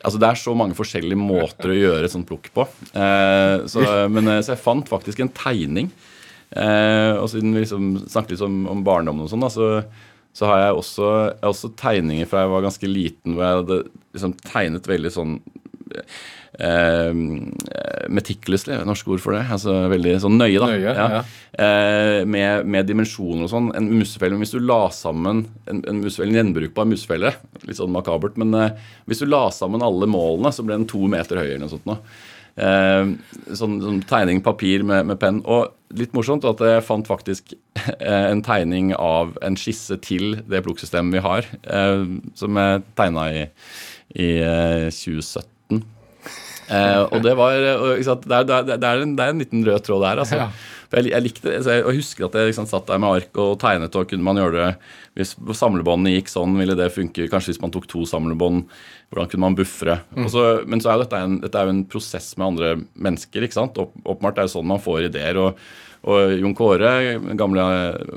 Altså, det er så mange forskjellige måter å gjøre et sånt plukk på. Så, men, så jeg fant faktisk en tegning. Og siden vi liksom snakket litt om, om barndommen og sånn, så, så, har jeg også, jeg også tegninger fra jeg var ganske liten, hvor jeg hadde liksom tegnet veldig sånn eh, meticulously, norsk ord for det. altså Veldig sånn nøye, da. Nøye, ja. Ja. Eh, med, med, dimensjoner og sånn. En musefelle, Hvis du la sammen en, en, musefelle, en gjenbrukbar musefelle, litt sånn makabert, men eh, hvis du la sammen alle målene, så ble den to meter høy eller noe sånt. Nå. Eh, sånn, sånn, tegning, papir med, med, penn. Og litt morsomt at jeg fant faktisk eh, en tegning av en skisse til det plukksystemet vi har, eh, som jeg tegna i, i 2017. Eh, og det var sant, det, er, det, er en, det, er, en, liten rød tråd der. altså. Ja. Jeg, jeg, likte det, jeg, jeg husker at jeg liksom, satt der med ark og tegnet. og kunne man gjøre det, Hvis samlebåndene gikk sånn, ville det funke. Kanskje hvis man tok to samlebånd, hvordan kunne man buffre? Mm. Så, men så er dette, en, dette er jo en prosess med andre mennesker. ikke sant? Oppmart er det sånn man får ideer. og og Jon Kåre, gamle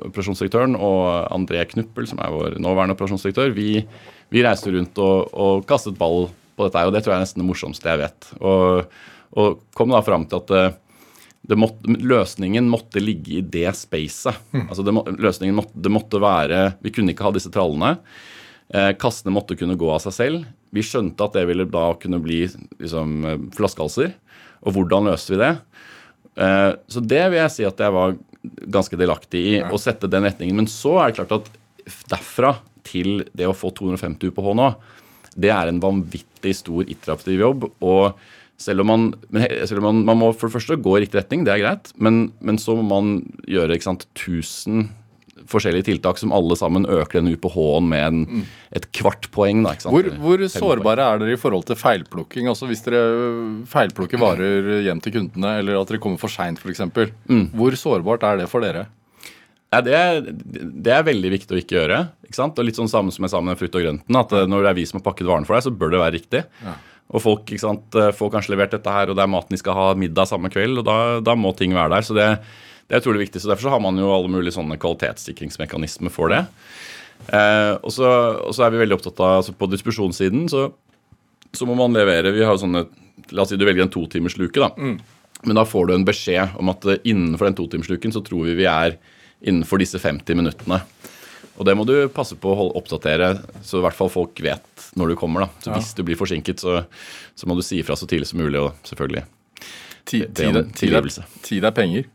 operasjonsdirektøren, og André Knuppel, som er vår nåværende operasjonsdirektør, vi, vi reiste rundt og, og kastet ball på dette, og det tror jeg er nesten det morsomste jeg vet. Og, og kom da fram til at eh, det, måtte, løsningen måtte ligge i det spacet. Mm. Altså det, løsningen måtte, det måtte være Vi kunne ikke ha disse trallene. Eh, kassene måtte kunne gå av seg selv. Vi skjønte at det ville da kunne bli liksom, eh, flaskehalser. Og hvordan løste vi det? Eh, så det vil jeg si at jeg var ganske delaktig i, ja. å sette den retningen. Men så er det klart at derfra til det å få 250 UPH nå, det er en vanvittig stor iterativ jobb. og selv om, man, selv om man, man, må for det første gå i riktig retning, det er greit, men, men så må man gjøre ikke sant, 1000 forskjellige tiltak som alle sammen øker den UPH-en med en, mm. et kvart poeng. Da, hvor, hvor sårbare er dere i forhold til feilplukking? Altså Hvis dere feilplukker varer hjem til kundene, eller at dere kommer for seint f.eks. Mm. Hvor sårbart er det for dere? Ja, det, det, er veldig viktig å ikke gjøre. ikke sant? Og Litt sånn samme som jeg sa med frukt og grønten, at eh, når det er vi som har pakket varen for deg, så bør det være riktig. Ja. Og folk ikke sant, eh, får kanskje levert dette her, og det er maten de skal ha middag samme kveld, og da, da må ting være der. Så det, det er utrolig viktig. så Derfor så har man jo alle mulige sånne kvalitetssikringsmekanismer for det. Eh, og, så, er vi veldig opptatt av altså På distribusjonssiden så, så, må man levere Vi har sånne La oss si du velger en totimersluke, da. Mm. Men da får du en beskjed om at innenfor den totimersluken så tror vi vi er innenfor disse 50 minuttene. Og det må du passe på å oppdatere, så i hvert fall folk vet når du kommer. da. Så ja. Hvis du blir forsinket, så, så, må du si ifra så tidlig som mulig. og selvfølgelig Tid, tid, tid, tid er penger.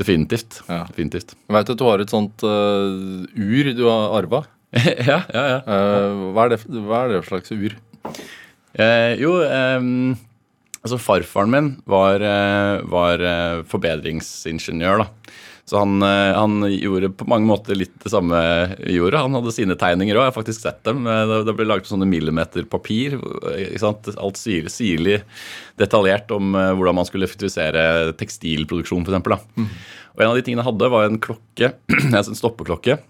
Definitivt. Ja. Definitivt. Jeg vet at du har et sånt uh, ur du har arva. ja, ja, ja. Uh, hva, er det, hva er det slags ur? Uh, jo, um, altså farfaren min var, var forbedringsingeniør, da. Så han, eh, han, gjorde på mange måter litt det samme vi gjorde. Han hadde sine tegninger òg, jeg har faktisk sett dem. Eh, det ble laget på sånne millimeterpapir. Alt sirlig detaljert om eh, hvordan man skulle effektivisere tekstilproduksjon, f.eks. Mm. Og en av de tingene jeg hadde, var en klokke, altså en stoppeklokke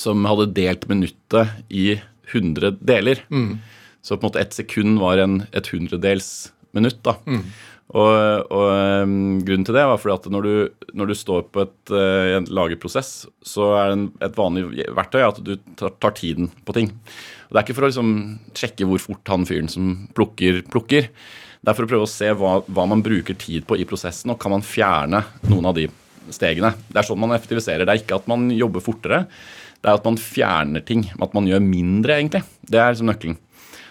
som hadde delt minuttet i 100 deler. Mm. Så på en måte ett sekund var en, et hundredels minutt. da. Mm. Og, og um, Grunnen til det var fordi at når du, når du står på et, uh, lagerprosess, så er en, et vanlig verktøy at du tar, tar, tiden på ting. Og Det er ikke for å liksom, sjekke hvor fort han fyren som plukker, plukker. Det er for å prøve å se hva, hva, man bruker tid på i prosessen, og kan man fjerne noen av de stegene. Det er sånn man effektiviserer. Det er ikke at man jobber fortere, det er at man fjerner ting. At man gjør mindre, egentlig. Det er liksom nøkkelen.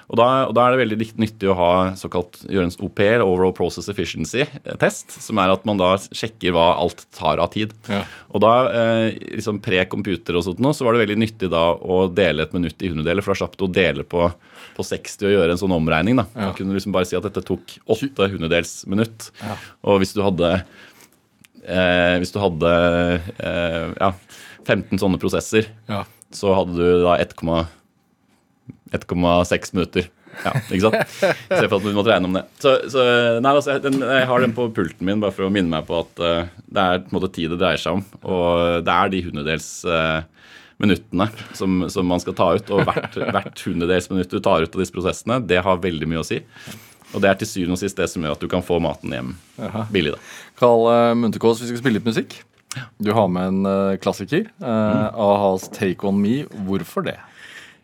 Og da, og da, er det veldig nyttig å ha såkalt gjøre en OPR, Overall Process Efficiency-test, som er at man da sjekker hva alt tar av tid. Ja. Og da, eh, liksom pre-computer og sånt nå, så var det veldig nyttig da å dele et minutt i hundredeler, for da slapp du å dele på, på 60 og gjøre en sånn omregning. da. Ja. Da kunne du liksom bare si at dette tok 8 hundredels minutt. Ja. Og hvis du hadde eh, hvis du hadde eh, ja, 15 sånne prosesser, ja. så hadde du da 1,5 1,6 minutter. Ja, ikke sant? Se for at du måtte regne om det. Så, så nei, altså, den, Jeg har den på pulten min bare for å minne meg på at uh, det er på en måte tid det dreier seg om. Og det er de hundredels uh, minuttene som, som, man skal ta ut. Og hvert, hvert hundredels minutt du tar ut av disse prosessene, det har veldig mye å si. Og det er til syvende og sist det som gjør at du kan få maten hjem Aha. billig. da. Karl uh, Munterkås, vi skal spille litt musikk. Du har med en klassiker. Mm. Ahas 'Take On Me'. Hvorfor det?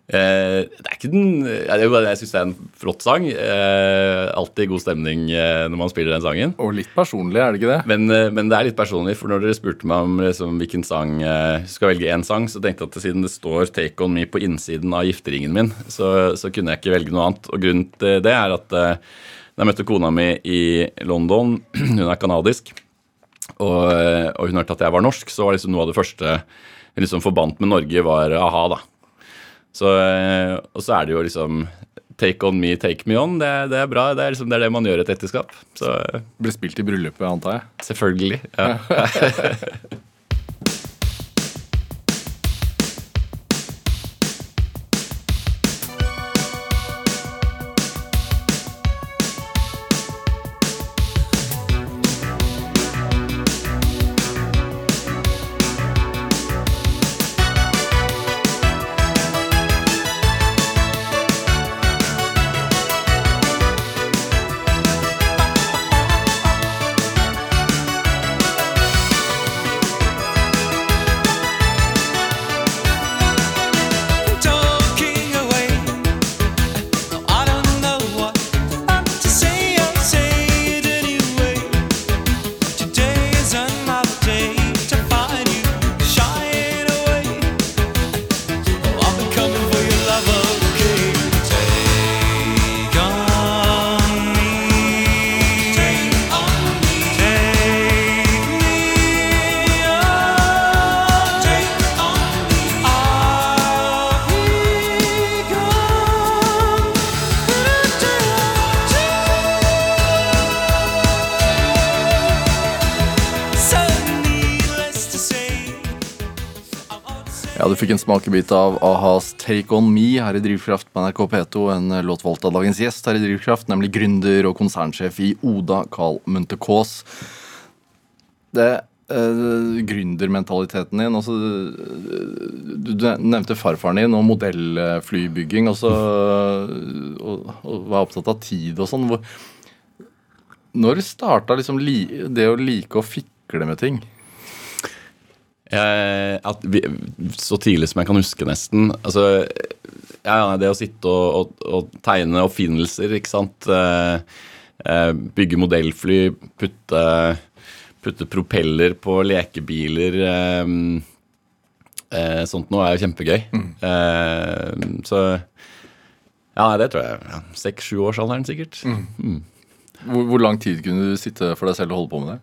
Eh, det er ikke den Jeg, jeg syns det er en flott sang. Eh, alltid god stemning eh, når man spiller den sangen. Og litt personlig, er det ikke det? Men, eh, men det er litt personlig, for når dere spurte meg om liksom, hvilken sang eh, skal velge én sang, så tenkte jeg at siden det står 'Take On Me' på innsiden av gifteringen min, så, så, kunne jeg ikke velge noe annet. Og grunnen til det er at da jeg møtte kona mi i London, hun er kanadisk, og, og, hun hørte at jeg var norsk, så var liksom noe av det første hun liksom forbandt med Norge, var a-ha. da. Så, eh, og så er det jo liksom Take on me, take me on. Det, det er bra. Det er, liksom, det er, det man gjør et ekteskap. Så, Blir spilt i bryllupet, antar jeg? Selvfølgelig. ja. Ja, Du fikk en smakebit av a-has 'Take On Me' her i Drivkraft på NRK P2. En låt valgt av dagens gjest her i Drivkraft, nemlig gründer og konsernsjef i Oda, Carl Munthe-Kaas. Det uh, gründermentaliteten din altså, Du nevnte farfaren din og modellflybygging og, så, og, og var opptatt av tid og sånn. Når starta liksom det å like å fikle med ting? At vi, så tidlig som jeg kan huske, nesten. Altså, ja, det å sitte og, og, og tegne oppfinnelser, ikke sant. Eh, eh, bygge modellfly, putte, putte, propeller på lekebiler. Eh, eh sånt noe er jo kjempegøy. Mm. Eh, så ja, det tror jeg. Ja, Seks-sjuårsalderen, sikkert. Mm. Mm. Hvor, hvor, lang tid kunne du sitte for deg selv og holde på med det?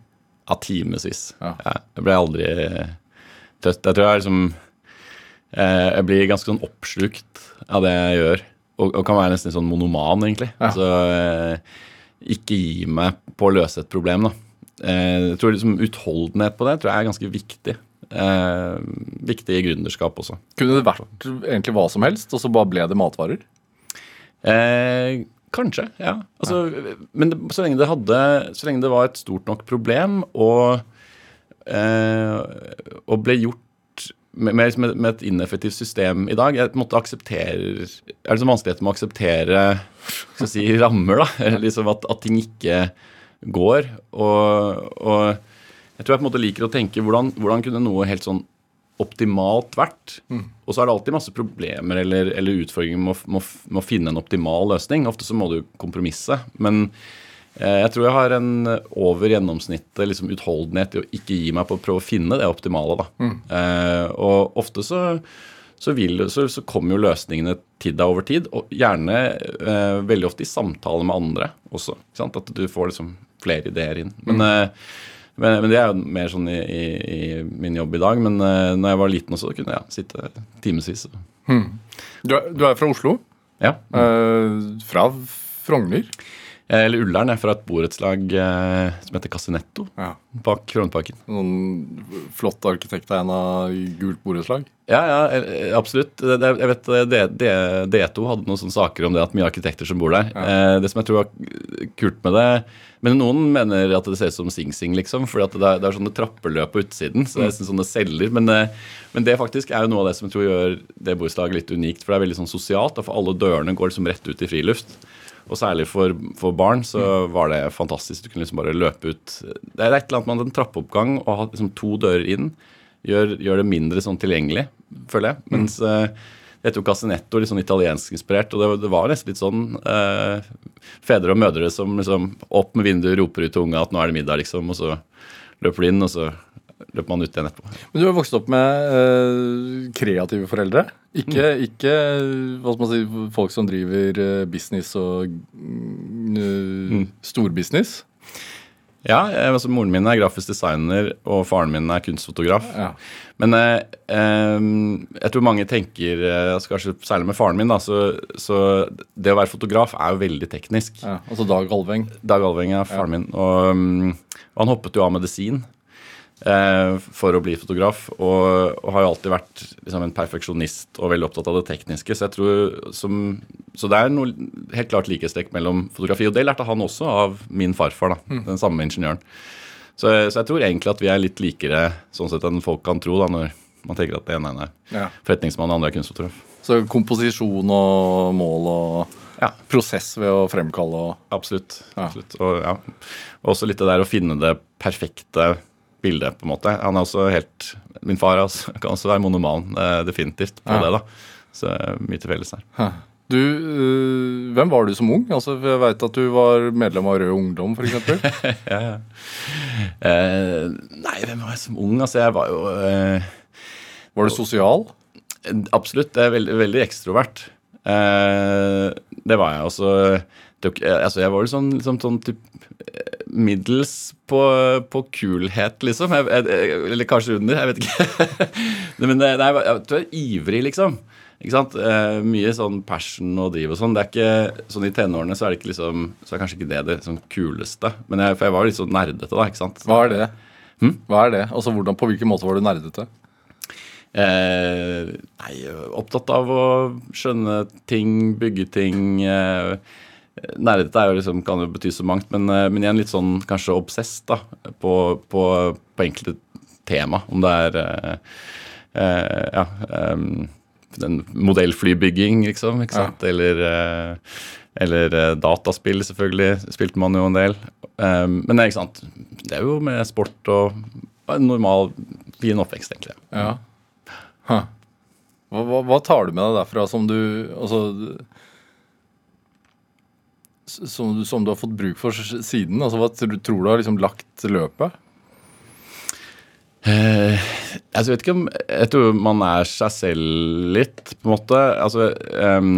Ja, timevis. Ja. Jeg ble aldri tøft. Jeg tror jeg liksom eh, Jeg blir ganske sånn oppslukt av det jeg gjør. Og, og kan være nesten sånn monoman, egentlig. Ja. Altså eh, ikke gi meg på å løse et problem, da. Eh, jeg tror liksom Utholdenhet på det tror jeg er ganske viktig. Eh, viktig i gründerskap også. Kunne det vært egentlig hva som helst, og så bare ble det matvarer? Eh, kanskje, ja. Altså, ja. Men det, så, lenge det hadde, så lenge det var et stort nok problem og og ble gjort med, med, med, et ineffektivt system i dag. Jeg måtte akseptere, er så vanskeligheter med å akseptere skal si, rammer. da, liksom at, at, ting ikke går. Og, og, jeg tror jeg på en måte liker å tenke hvordan, hvordan kunne noe helt sånn optimalt vært? Mm. Og så er det alltid masse problemer eller, eller utfordringer med å, med å, finne en optimal løsning. Ofte så må du kompromisse. Men Eh, jeg tror jeg har en over gjennomsnittet liksom, utholdenhet i å ikke gi meg på å prøve å finne det optimale. Da. Mm. Eh, og ofte så, så, vil, så, så, kommer jo løsningene til deg over tid, og gjerne eh, veldig ofte i samtale med andre også. At du får liksom flere ideer inn. Men, mm. eh, men, men, det er jo mer sånn i, i, i, min jobb i dag. Men eh, når jeg var liten også, kunne jeg sitte timevis. Mm. Du, du, er fra Oslo? Ja. Mm. fra Frogner? Eh, eller Ullern er fra et borettslag eh, som heter Casinetto ja. bak Frognerparken. Noen flott arkitekttegn av gult borettslag? Ja, ja, eh, absolutt. Jeg vet D2 hadde noen sånne saker om det at mye arkitekter som bor der. Ja. Det som jeg tror var kult med det Men noen mener at det ser ut som Sing Sing, liksom. For det det er sånne trappeløp på utsiden. så det er mm. sånne celler, men, men, det faktisk er jo noe av det som jeg tror gjør det borettslaget litt unikt. For det er veldig sånn sosialt. For alle dørene går liksom rett ut i friluft. Og særlig for, for, barn så var det fantastisk. Du kunne liksom bare løpe ut Det er et eller annet med en trappeoppgang og ha liksom to dører inn gjør, gjør, det mindre sånn tilgjengelig, føler jeg. Mens mm. jeg tok Casinetto litt sånn italienskinspirert, og det, det, var nesten litt sånn eh, fedre og mødre som liksom opp med vinduet roper ut til unga at nå er det middag, liksom, og så løper de inn, og så løper man ut igjen etterpå. Men du har vokst opp med uh, kreative foreldre? Ikke, mm. ikke, hva skal man si, folk som driver øh, business og uh, mm. storbusiness? Ja, altså Moren min er grafisk designer, og faren min er kunstfotograf. Ja. Men eh, jeg tror mange tenker, altså kanskje særlig med faren min, da, så, så, det å være fotograf er jo veldig teknisk. Ja, altså Dag Alveng? Dag Alveng er faren ja. min. Og, mm, og, han hoppet jo av medisin eh, for å bli fotograf. Og, og har jo alltid vært liksom, en perfeksjonist og veldig opptatt av det tekniske. Så jeg tror som, så det er noe helt klart likhetstrekk mellom fotografi. Og det lærte han også av min farfar, da, mm. den samme ingeniøren. Så, så, jeg tror egentlig at vi er litt likere sånn sett enn folk kan tro, da, når man tenker at det ene er ja. forretningsmann og andre er kunstfotograf. Så komposisjon og mål og ja. prosess ved å fremkalle og Absolutt. Ja. absolutt. Og, ja. også litt det der å finne det perfekte bilde, på en måte. Han er også helt Min far altså, kan også være monoman, eh, definitivt, på ja. det. da. Så eh, mye til felles her. Du, øh, hvem var du som ung? Altså, jeg veit at du var medlem av Rød Ungdom, f.eks. ja, ja. Eh, nei, hvem var jeg som ung? Altså, jeg var jo eh, Var du sosial? Absolutt. Jeg er veldig, veldig ekstrovert. Eh, det var jeg også. Det, altså, jeg var jo sånn, liksom, sånn typ, middels på, på kulhet, liksom. Jeg, jeg, eller kanskje under, jeg vet ikke. Men nei, jeg tror jeg er ivrig, liksom. Ikke sant? Eh, mye sånn passion og driv og sånn. Det er ikke, sånn I tenårene så er det ikke liksom, så er kanskje ikke det det sånn kuleste. Men jeg, for jeg var litt sånn nerdete da. ikke sant? Hva er det? Hm? Hva er det? Altså, hvordan, På hvilken måte var du nerdete? Eh, nei, opptatt av å skjønne ting, bygge ting. Eh, Nerdete er jo liksom, kan jo bety så mangt, men, eh, men igjen litt sånn kanskje obsess da, på, på, på enkelte tema. Om det er eh, eh, ja, den modellflybygging, liksom. ikke sant? Ja. Eller, eh, eller dataspill, selvfølgelig. Spilte man jo en del. Men det er ikke sant. Det er jo med sport og en normal, fin oppvekst, egentlig. Ja. Huh. Hva, hva, tar du med deg derfra som du altså, som, som, du har fått bruk for siden? Altså, hva tror du har liksom lagt løpet? Eh, altså, jeg vet ikke om Jeg tror man er seg selv litt, på en måte. Altså um,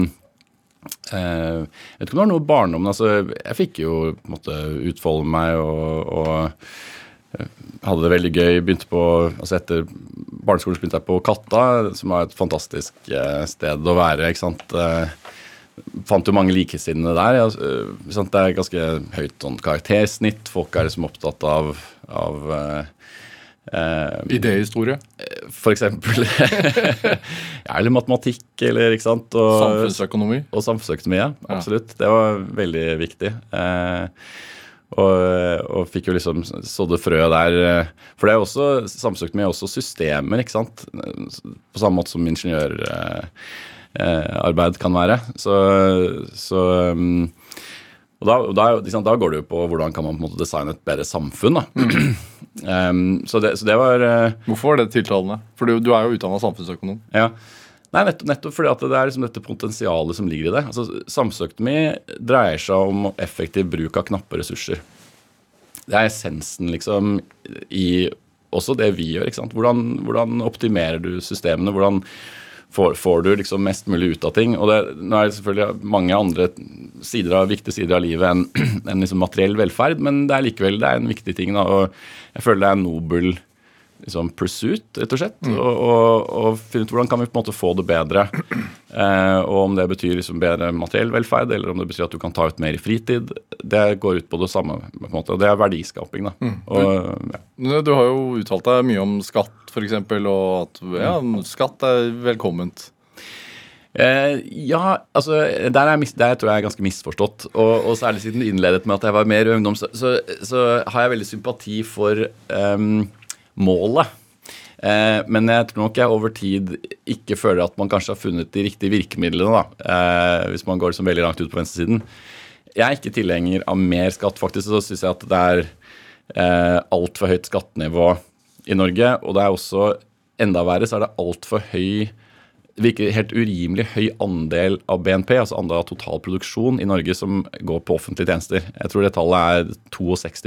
eh, Jeg vet ikke om det var noe barndom altså, Jeg fikk jo på utfolde meg og, og hadde det veldig gøy. Begynte på, altså Etter barneskolen begynte jeg på Katta, som var et fantastisk eh, sted å være. ikke sant? Eh, fant jo mange likesinnede der. Ja, eh, det er ganske høyt sånn karaktersnitt. Folk er liksom opptatt av, av eh, Idéhistorie? For eksempel. ja, eller matematikk, eller ikke sant. Og, samfunnsøkonomi? Og samfunnsøkonomi, ja. Absolutt. Det var veldig viktig. Eh, og, og, fikk jo liksom sådde frøet der. Eh, for det er også, samsøkt med også systemer, ikke sant. På samme måte som ingeniør... eh, kan være. Så, så um, og da, da, liksom, da, går det jo på hvordan kan man på en måte designe et bedre samfunn. um, så, det, så, det, var uh, Hvorfor var det tiltalende? For du, du er jo utdanna samfunnsøkonom. Ja, Nei, nettopp, nettopp fordi at det er liksom dette potensialet som ligger i det. Altså, Samfunnsøkonomi dreier seg om effektiv bruk av knappe ressurser. Det er essensen liksom i også det vi gjør. ikke sant? Hvordan, hvordan optimerer du systemene? Hvordan får, får, du liksom mest mulig ut av ting? Og det, nå er det selvfølgelig mange andre sider av, viktige sider av livet enn en liksom materiell velferd, men det er likevel det er en viktig ting. Da, og jeg føler det er en nobel liksom pursuit, rett og slett. Mm. Og, og, og, finne ut hvordan kan vi på en måte få det bedre. Eh, og om det betyr liksom bedre materiell velferd, eller om det betyr at du kan ta ut mer i fritid. Det går ut på det samme. på en måte, og Det er verdiskaping. da. Mm. Og, ja. Du har jo uttalt deg mye om skatt, f.eks., og at ja, skatt er velkomment. Eh, ja, altså der, er, der, tror jeg er ganske misforstått. Og, og, særlig siden du innledet med at jeg var mer ungdom, så, så, så har jeg veldig sympati for um, målet. Eh, men jeg tror nok jeg over tid ikke føler at man kanskje har funnet de riktige virkemidlene, da, eh, hvis man går liksom veldig langt ut på venstresiden. Jeg er ikke tilhenger av mer skatt. Faktisk så syns jeg at det er eh, altfor høyt skattenivå i Norge. Og det er også, enda verre, så er det altfor høy virker helt urimelig høy andel av BNP, altså andel av totalproduksjon i Norge, som går på offentlige tjenester. Jeg tror det tallet er 62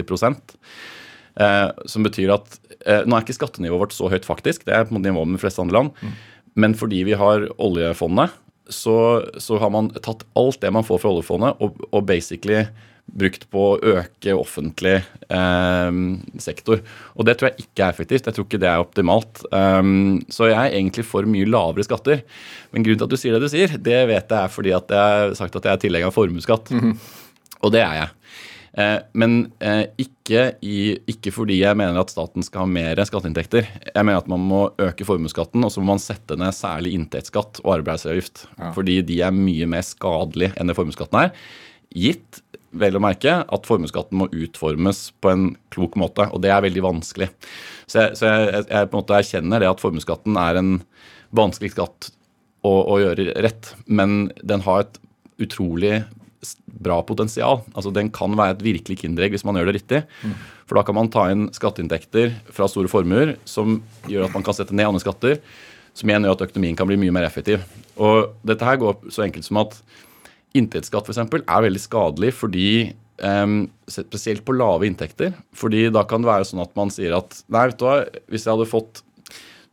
Eh, som betyr at eh, Nå er ikke skattenivået vårt så høyt, faktisk. Det er på nivå med de fleste andre land. Mm. Men fordi vi har oljefondet, så, så, har man tatt alt det man får fra oljefondet, og, og basically brukt på å øke offentlig eh, sektor. Og det tror jeg ikke er effektivt. Jeg tror ikke det er optimalt. Um, så jeg er egentlig for mye lavere skatter. Men grunnen til at du sier det du sier, det vet jeg er fordi at jeg har sagt at jeg er tilhenger av formuesskatt. Mm -hmm. Og det er jeg. Eh, men eh, ikke, i, ikke, fordi jeg mener at staten skal ha mer skatteinntekter. Jeg mener at man må øke formuesskatten, og så må man sette ned særlig inntektsskatt og arbeidsavgift. Ja. Fordi de er mye mer skadelige enn det formuesskatten er. Gitt vel å merke at formuesskatten må utformes på en klok måte, og det er veldig vanskelig. Så jeg, så jeg, jeg på en måte erkjenner det at formuesskatten er en vanskelig skatt å, å, gjøre rett, men den har et utrolig bra potensial. Altså Den kan være et virkelig kinderegg hvis man gjør det riktig. Mm. For da kan man ta inn skatteinntekter fra store formuer som gjør at man kan sette ned andre skatter, som igjen gjør at økonomien kan bli mye mer effektiv. Og dette her går så enkelt som at inntektsskatt f.eks. er veldig skadelig fordi um, Spesielt på lave inntekter. fordi da kan det være sånn at man sier at nei, vet du hva, hvis jeg hadde fått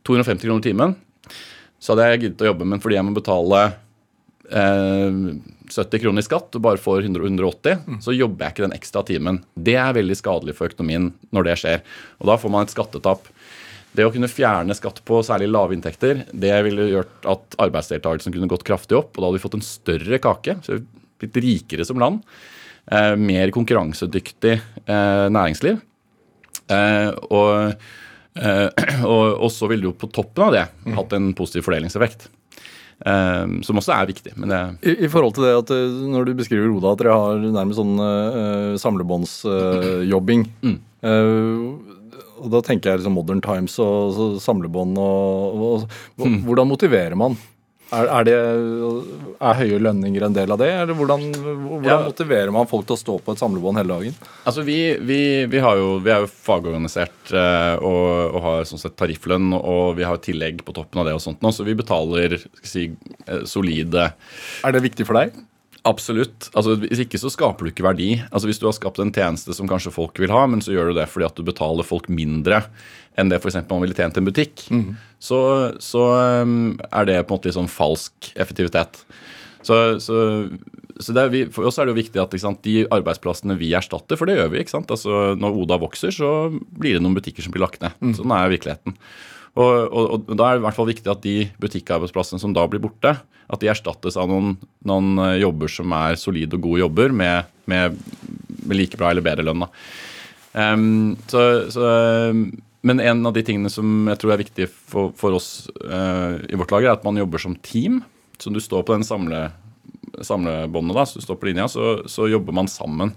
250 kroner timen, så hadde jeg giddet å jobbe, men fordi jeg må betale eh, 70 kroner i skatt og bare får 100, 180, mm. så jobber jeg ikke den ekstra timen. Det er veldig skadelig for økonomien når det skjer. Og da får man et skattetap. Det å kunne fjerne skatt på særlig lave inntekter, det ville gjort at arbeidsdeltakelsen kunne gått kraftig opp, og da hadde vi fått en større kake. så blitt rikere som land. Eh, mer konkurransedyktig eh, næringsliv. Eh, og Uh, og, og, så ville du på toppen av det hatt en positiv fordelingseffekt. Uh, som også er viktig. Det, I, I, forhold til det at når du beskriver Oda at dere har nærmest sånn uh, samlebåndsjobbing mm. og Da tenker jeg liksom Modern Times og, og samlebånd og, og, og mm. Hvordan motiverer man er, er, det, er, høye lønninger en del av det, eller hvordan, hvordan ja. motiverer man folk til å stå på et samlebånd hele dagen? Altså Vi, vi, vi, jo, vi er jo fagorganisert uh, og, og, har sånn sett tarifflønn, og vi har tillegg på toppen av det, og sånt nå, så vi betaler si, uh, solide Er det viktig for deg? Absolutt. Altså, Hvis ikke så skaper du ikke verdi. Altså Hvis du har skapt en tjeneste som kanskje folk vil ha, men så gjør du det fordi at du betaler folk mindre enn det f.eks. man ville tjent i en butikk, mm. så, så um, er det på en måte litt sånn falsk effektivitet. Så, så, så vi, For oss er det jo viktig at sant, de arbeidsplassene vi erstatter, for det gjør vi? Altså, Når Oda vokser, så blir det noen butikker som blir lagt ned. Mm. Sånn er virkeligheten. Og, og, og, Da er det i hvert fall viktig at de butikkarbeidsplassene som da blir borte, at de erstattes av noen, noen eh, jobber som er solide og gode jobber med, med, med like bra eller bedre lønn. Um, så, så, men en av de tingene som jeg tror er viktig for, for oss uh, i vårt lager, er at man jobber som team. Så du står på den samle, samlebåndet, da, så du står på linja, så, så jobber man sammen.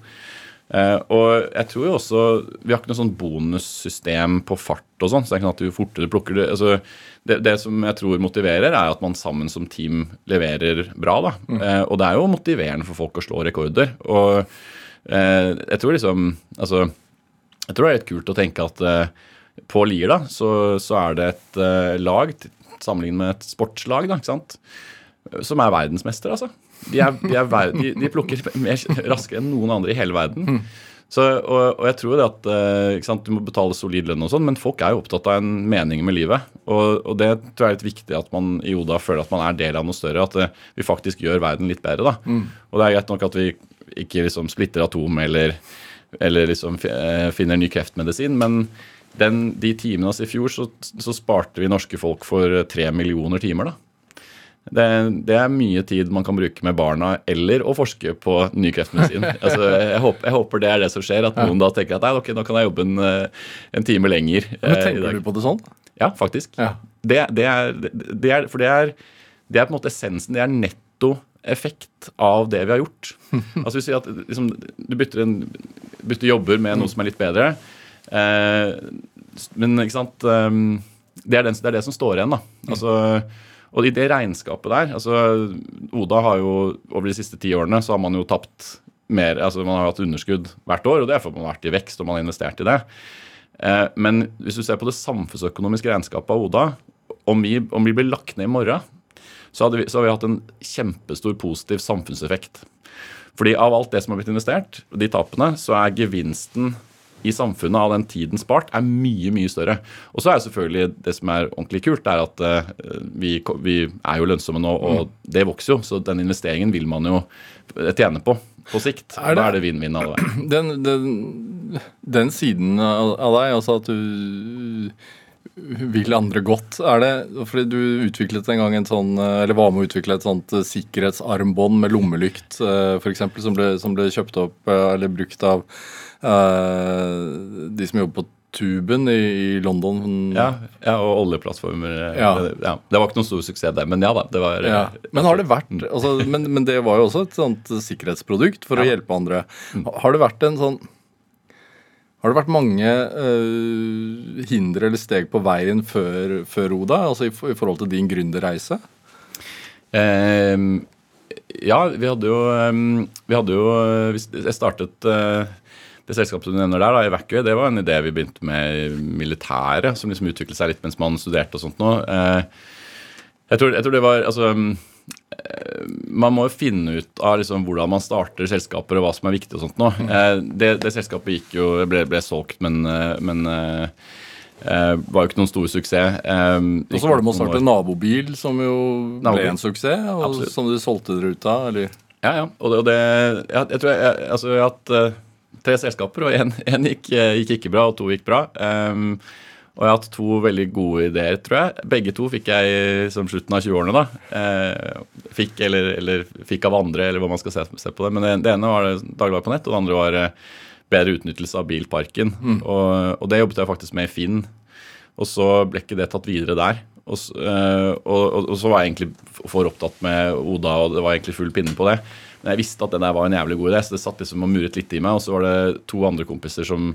Uh, og jeg tror jo også Vi har ikke noe sånn bonussystem på fart og sånn, så det er ikke sånn at du fortere plukker det. Altså, det, det, som jeg tror motiverer, er at man sammen som team leverer bra. da. Mm. Uh, og det er jo motiverende for folk å slå rekorder. Og uh, jeg tror liksom Altså, jeg tror det er litt kult å tenke at på Lier da, så, så, er det et lag sammenlignet med et sportslag, da, ikke sant? som er verdensmester, altså. De, er, de, er, de, de plukker mer raskere enn noen andre i hele verden. Så, og, og, jeg tror det at eh, sant, Du må betale solid lønn, og sånn, men folk er jo opptatt av en mening med livet. Og, og, det tror jeg er litt viktig at man i Oda føler at man er del av noe større. At eh, vi faktisk gjør verden litt bedre. da. Mm. Og det er greit nok at vi ikke liksom splitter atom eller, eller liksom eh, finner ny kreftmedisin, men den, de timene oss i fjor så, så sparte vi norske folk for tre millioner timer. da. Det, det, er mye tid man kan bruke med barna eller å forske på ny kreftmedisin. altså, jeg, håper, jeg, håper, det er det som skjer, at noen da tenker at nei, okay, nå kan jeg jobbe en, eh, en time lenger. Men eh, tenker du på det sånn? Ja, faktisk. Ja. Det, det, er, det, er, for det er, det er på en måte essensen. Det er netto effekt av det vi har gjort. altså hvis at liksom, Du bytter, en, bytter, jobber med noe som er litt bedre. Eh, men ikke sant um, det, er den, det er det som står igjen. da. Altså og i det regnskapet der altså Oda har jo over de siste ti årene så har man jo tapt mer altså Man har hatt underskudd hvert år, og det er fordi man har vært i vekst og man har investert i det. Eh, men hvis du ser på det samfunnsøkonomiske regnskapet av Oda, om vi, om vi blir lagt ned i morgen, så, vi, så har vi hatt en kjempestor positiv samfunnseffekt. Fordi av alt det som har blitt investert, de tapene, så er gevinsten i samfunnet av den tiden spart, er mye mye større. Og så er selvfølgelig det som er ordentlig kult, er at uh, vi, vi, er jo lønnsomme nå, og mm. det vokser jo. Så den investeringen vil man jo tjene på på sikt. Er det, da er det vinn-vinn alle veier. Den, den, den, siden av deg, altså at du vil andre godt. Er det fordi du utviklet en gang en sånn, eller var med å utvikle et sånt sikkerhetsarmbånd med lommelykt, for f.eks., som, ble, som ble kjøpt opp eh, eller brukt av de som jobber på Tuben i, London. Ja, ja, og oljeplattformer. Ja. ja. Det var ikke noen stor suksess, der, men ja da. det var... Ja. Men har det vært, altså, men, men, det var jo også et sånt sikkerhetsprodukt for å hjelpe andre. Mm. Har det vært en sånn har det vært mange uh, hindre eller steg på veien før, før Oda, altså i, i, forhold til din gründerreise? Uh, ja, vi hadde jo, um, vi hadde jo Jeg startet uh, det selskapet du nevner der, da, Evacuate, det var en idé vi begynte med i militæret, som liksom utviklet seg litt mens man studerte og sånt nå. Eh, jeg tror, jeg tror det var altså eh, man må jo finne ut av liksom hvordan man starter selskaper og hva som er viktig. og sånt nå. Eh, det, det selskapet gikk jo, ble, ble solgt, men, men uh, var jo ikke noen stor suksess. Um, og så var det med å starte nabobil, som jo nabobil. ble en suksess, og Absolutt. som du solgte dere ut av? eller? Ja, ja. Og det, og det jeg, jeg, tror jeg, altså, jeg har hatt tre selskaper, og én gikk, eh, gikk, ikke bra, og to gikk bra. Um, og jeg har hatt to veldig gode ideer, tror jeg. Begge to fikk jeg som slutten av 20-årene. da. Eh, fikk, eller, eller, fikk av andre, eller hva man skal se, se på det. Men det, det ene var dagligvare på nett, og det andre var eh, bedre utnyttelse av bilparken. Mm. Og, og, det jobbet jeg faktisk med i Finn. Og så ble ikke det tatt videre der. Og, og, og, og så var jeg egentlig for opptatt med Oda, og det var egentlig full pinne på det. Men jeg visste at det der var en jævlig god idé, så det satt liksom og muret litt i meg. Og så var det to andre kompiser som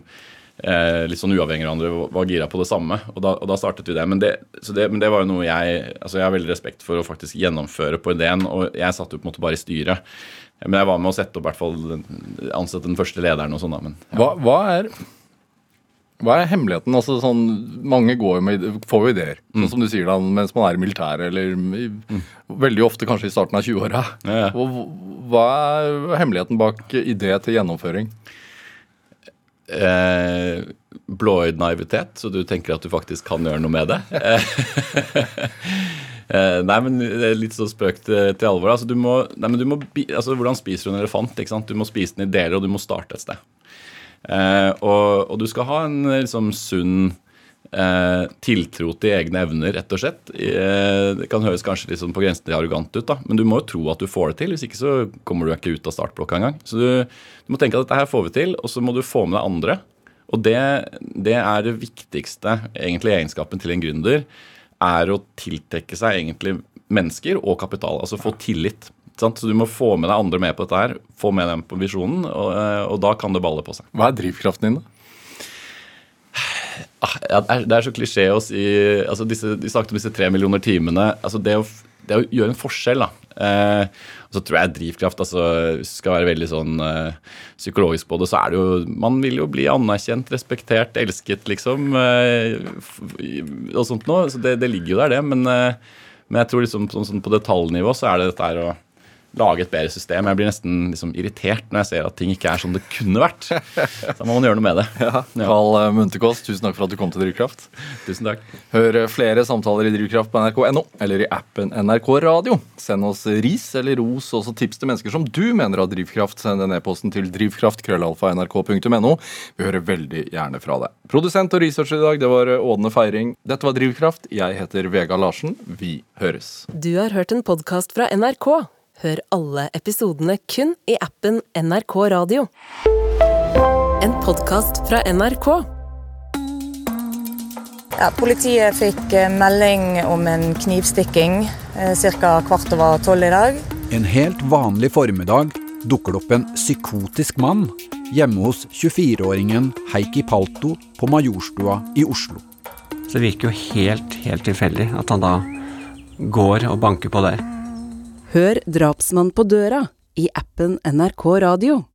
eh, litt sånn uavhengig av hverandre var gira på det samme. Og da, og da startet vi det. Men det, det. men det, var jo noe jeg altså jeg har veldig respekt for å faktisk gjennomføre på ideen. Og jeg satt jo på en måte bare i styret. Men jeg var med å sette opp hvert fall ansette den første lederen og sånn. Men, ja. hva, hva, er hva er hemmeligheten? Altså, sånn, mange går med, får jo ideer, sånn mm. som du sier da, mens man er i militæret, eller i, mm. veldig ofte kanskje i starten av 20-åra. Ja, ja. Hva er hemmeligheten bak idé til gjennomføring? Eh, Blåøyd naivitet, så du tenker at du faktisk kan gjøre noe med det. eh, nei, men litt så spøk til, til alvor. Altså, du må, nei, men du må, altså, hvordan spiser du en elefant? Du må spise den i deler, og du må starte et sted. Eh, og, og, du skal ha en liksom, sunn eh, tiltro til egne evner, rett og slett. Eh, det kan høres kanskje litt sånn på grensen til arrogant ut, da, men du må jo tro at du får det til. Hvis ikke så kommer du ikke ut av startblokka engang. Så du, du, må tenke at dette her får vi til, og så må du få med deg andre. Og det, det er det viktigste egentlig egenskapen til en gründer. Er å tiltrekke seg egentlig mennesker og kapital. Altså få tillit. Sant? Så du må få med deg andre med på dette her, få med dem på visjonen, og, eh, og da kan det balle på seg. Hva er drivkraften din, da? Ah, det, er, så klisjé å si altså disse, De snakket om disse tre millioner timene. altså Det å, det å gjøre en forskjell, da. Eh, og så tror jeg drivkraft altså, skal være veldig sånn eh, psykologisk på det, så er det jo Man vil jo bli anerkjent, respektert, elsket, liksom. Eh, og sånt noe. Så det, det, ligger jo der, det. Men, eh, men jeg tror liksom sånn, sånn på detaljnivå så er det dette her å lage et bedre system. Jeg blir nesten liksom irritert når jeg ser at ting ikke er som det kunne vært. Så må man gjøre noe med det. Ja, ja. Munterkås, tusen takk for at du kom til Drivkraft. Tusen takk. Hør flere samtaler i Drivkraft på nrk.no eller i appen NRK Radio. Send oss ris eller ros, også tips til mennesker som du mener har drivkraft. Send den e-posten til drivkraft.krøllalfa.nrk.no. Vi hører veldig gjerne fra deg. Produsent og researcher i dag, det var Ådne Feiring. Dette var Drivkraft. Jeg heter Vega Larsen. Vi høres. Du har hørt en podkast fra NRK. Hør alle episodene kun i appen NRK Radio. En podkast fra NRK. Ja, politiet fikk eh, melding om en knivstikking eh, ca. kvart over tolv i dag. En helt vanlig formiddag dukker det opp en psykotisk mann hjemme hos 24-åringen Heikki Palto på Majorstua i Oslo. Så det virker jo helt, helt tilfeldig at han da går og banker på der. Hør Drapsmann på døra i appen NRK Radio.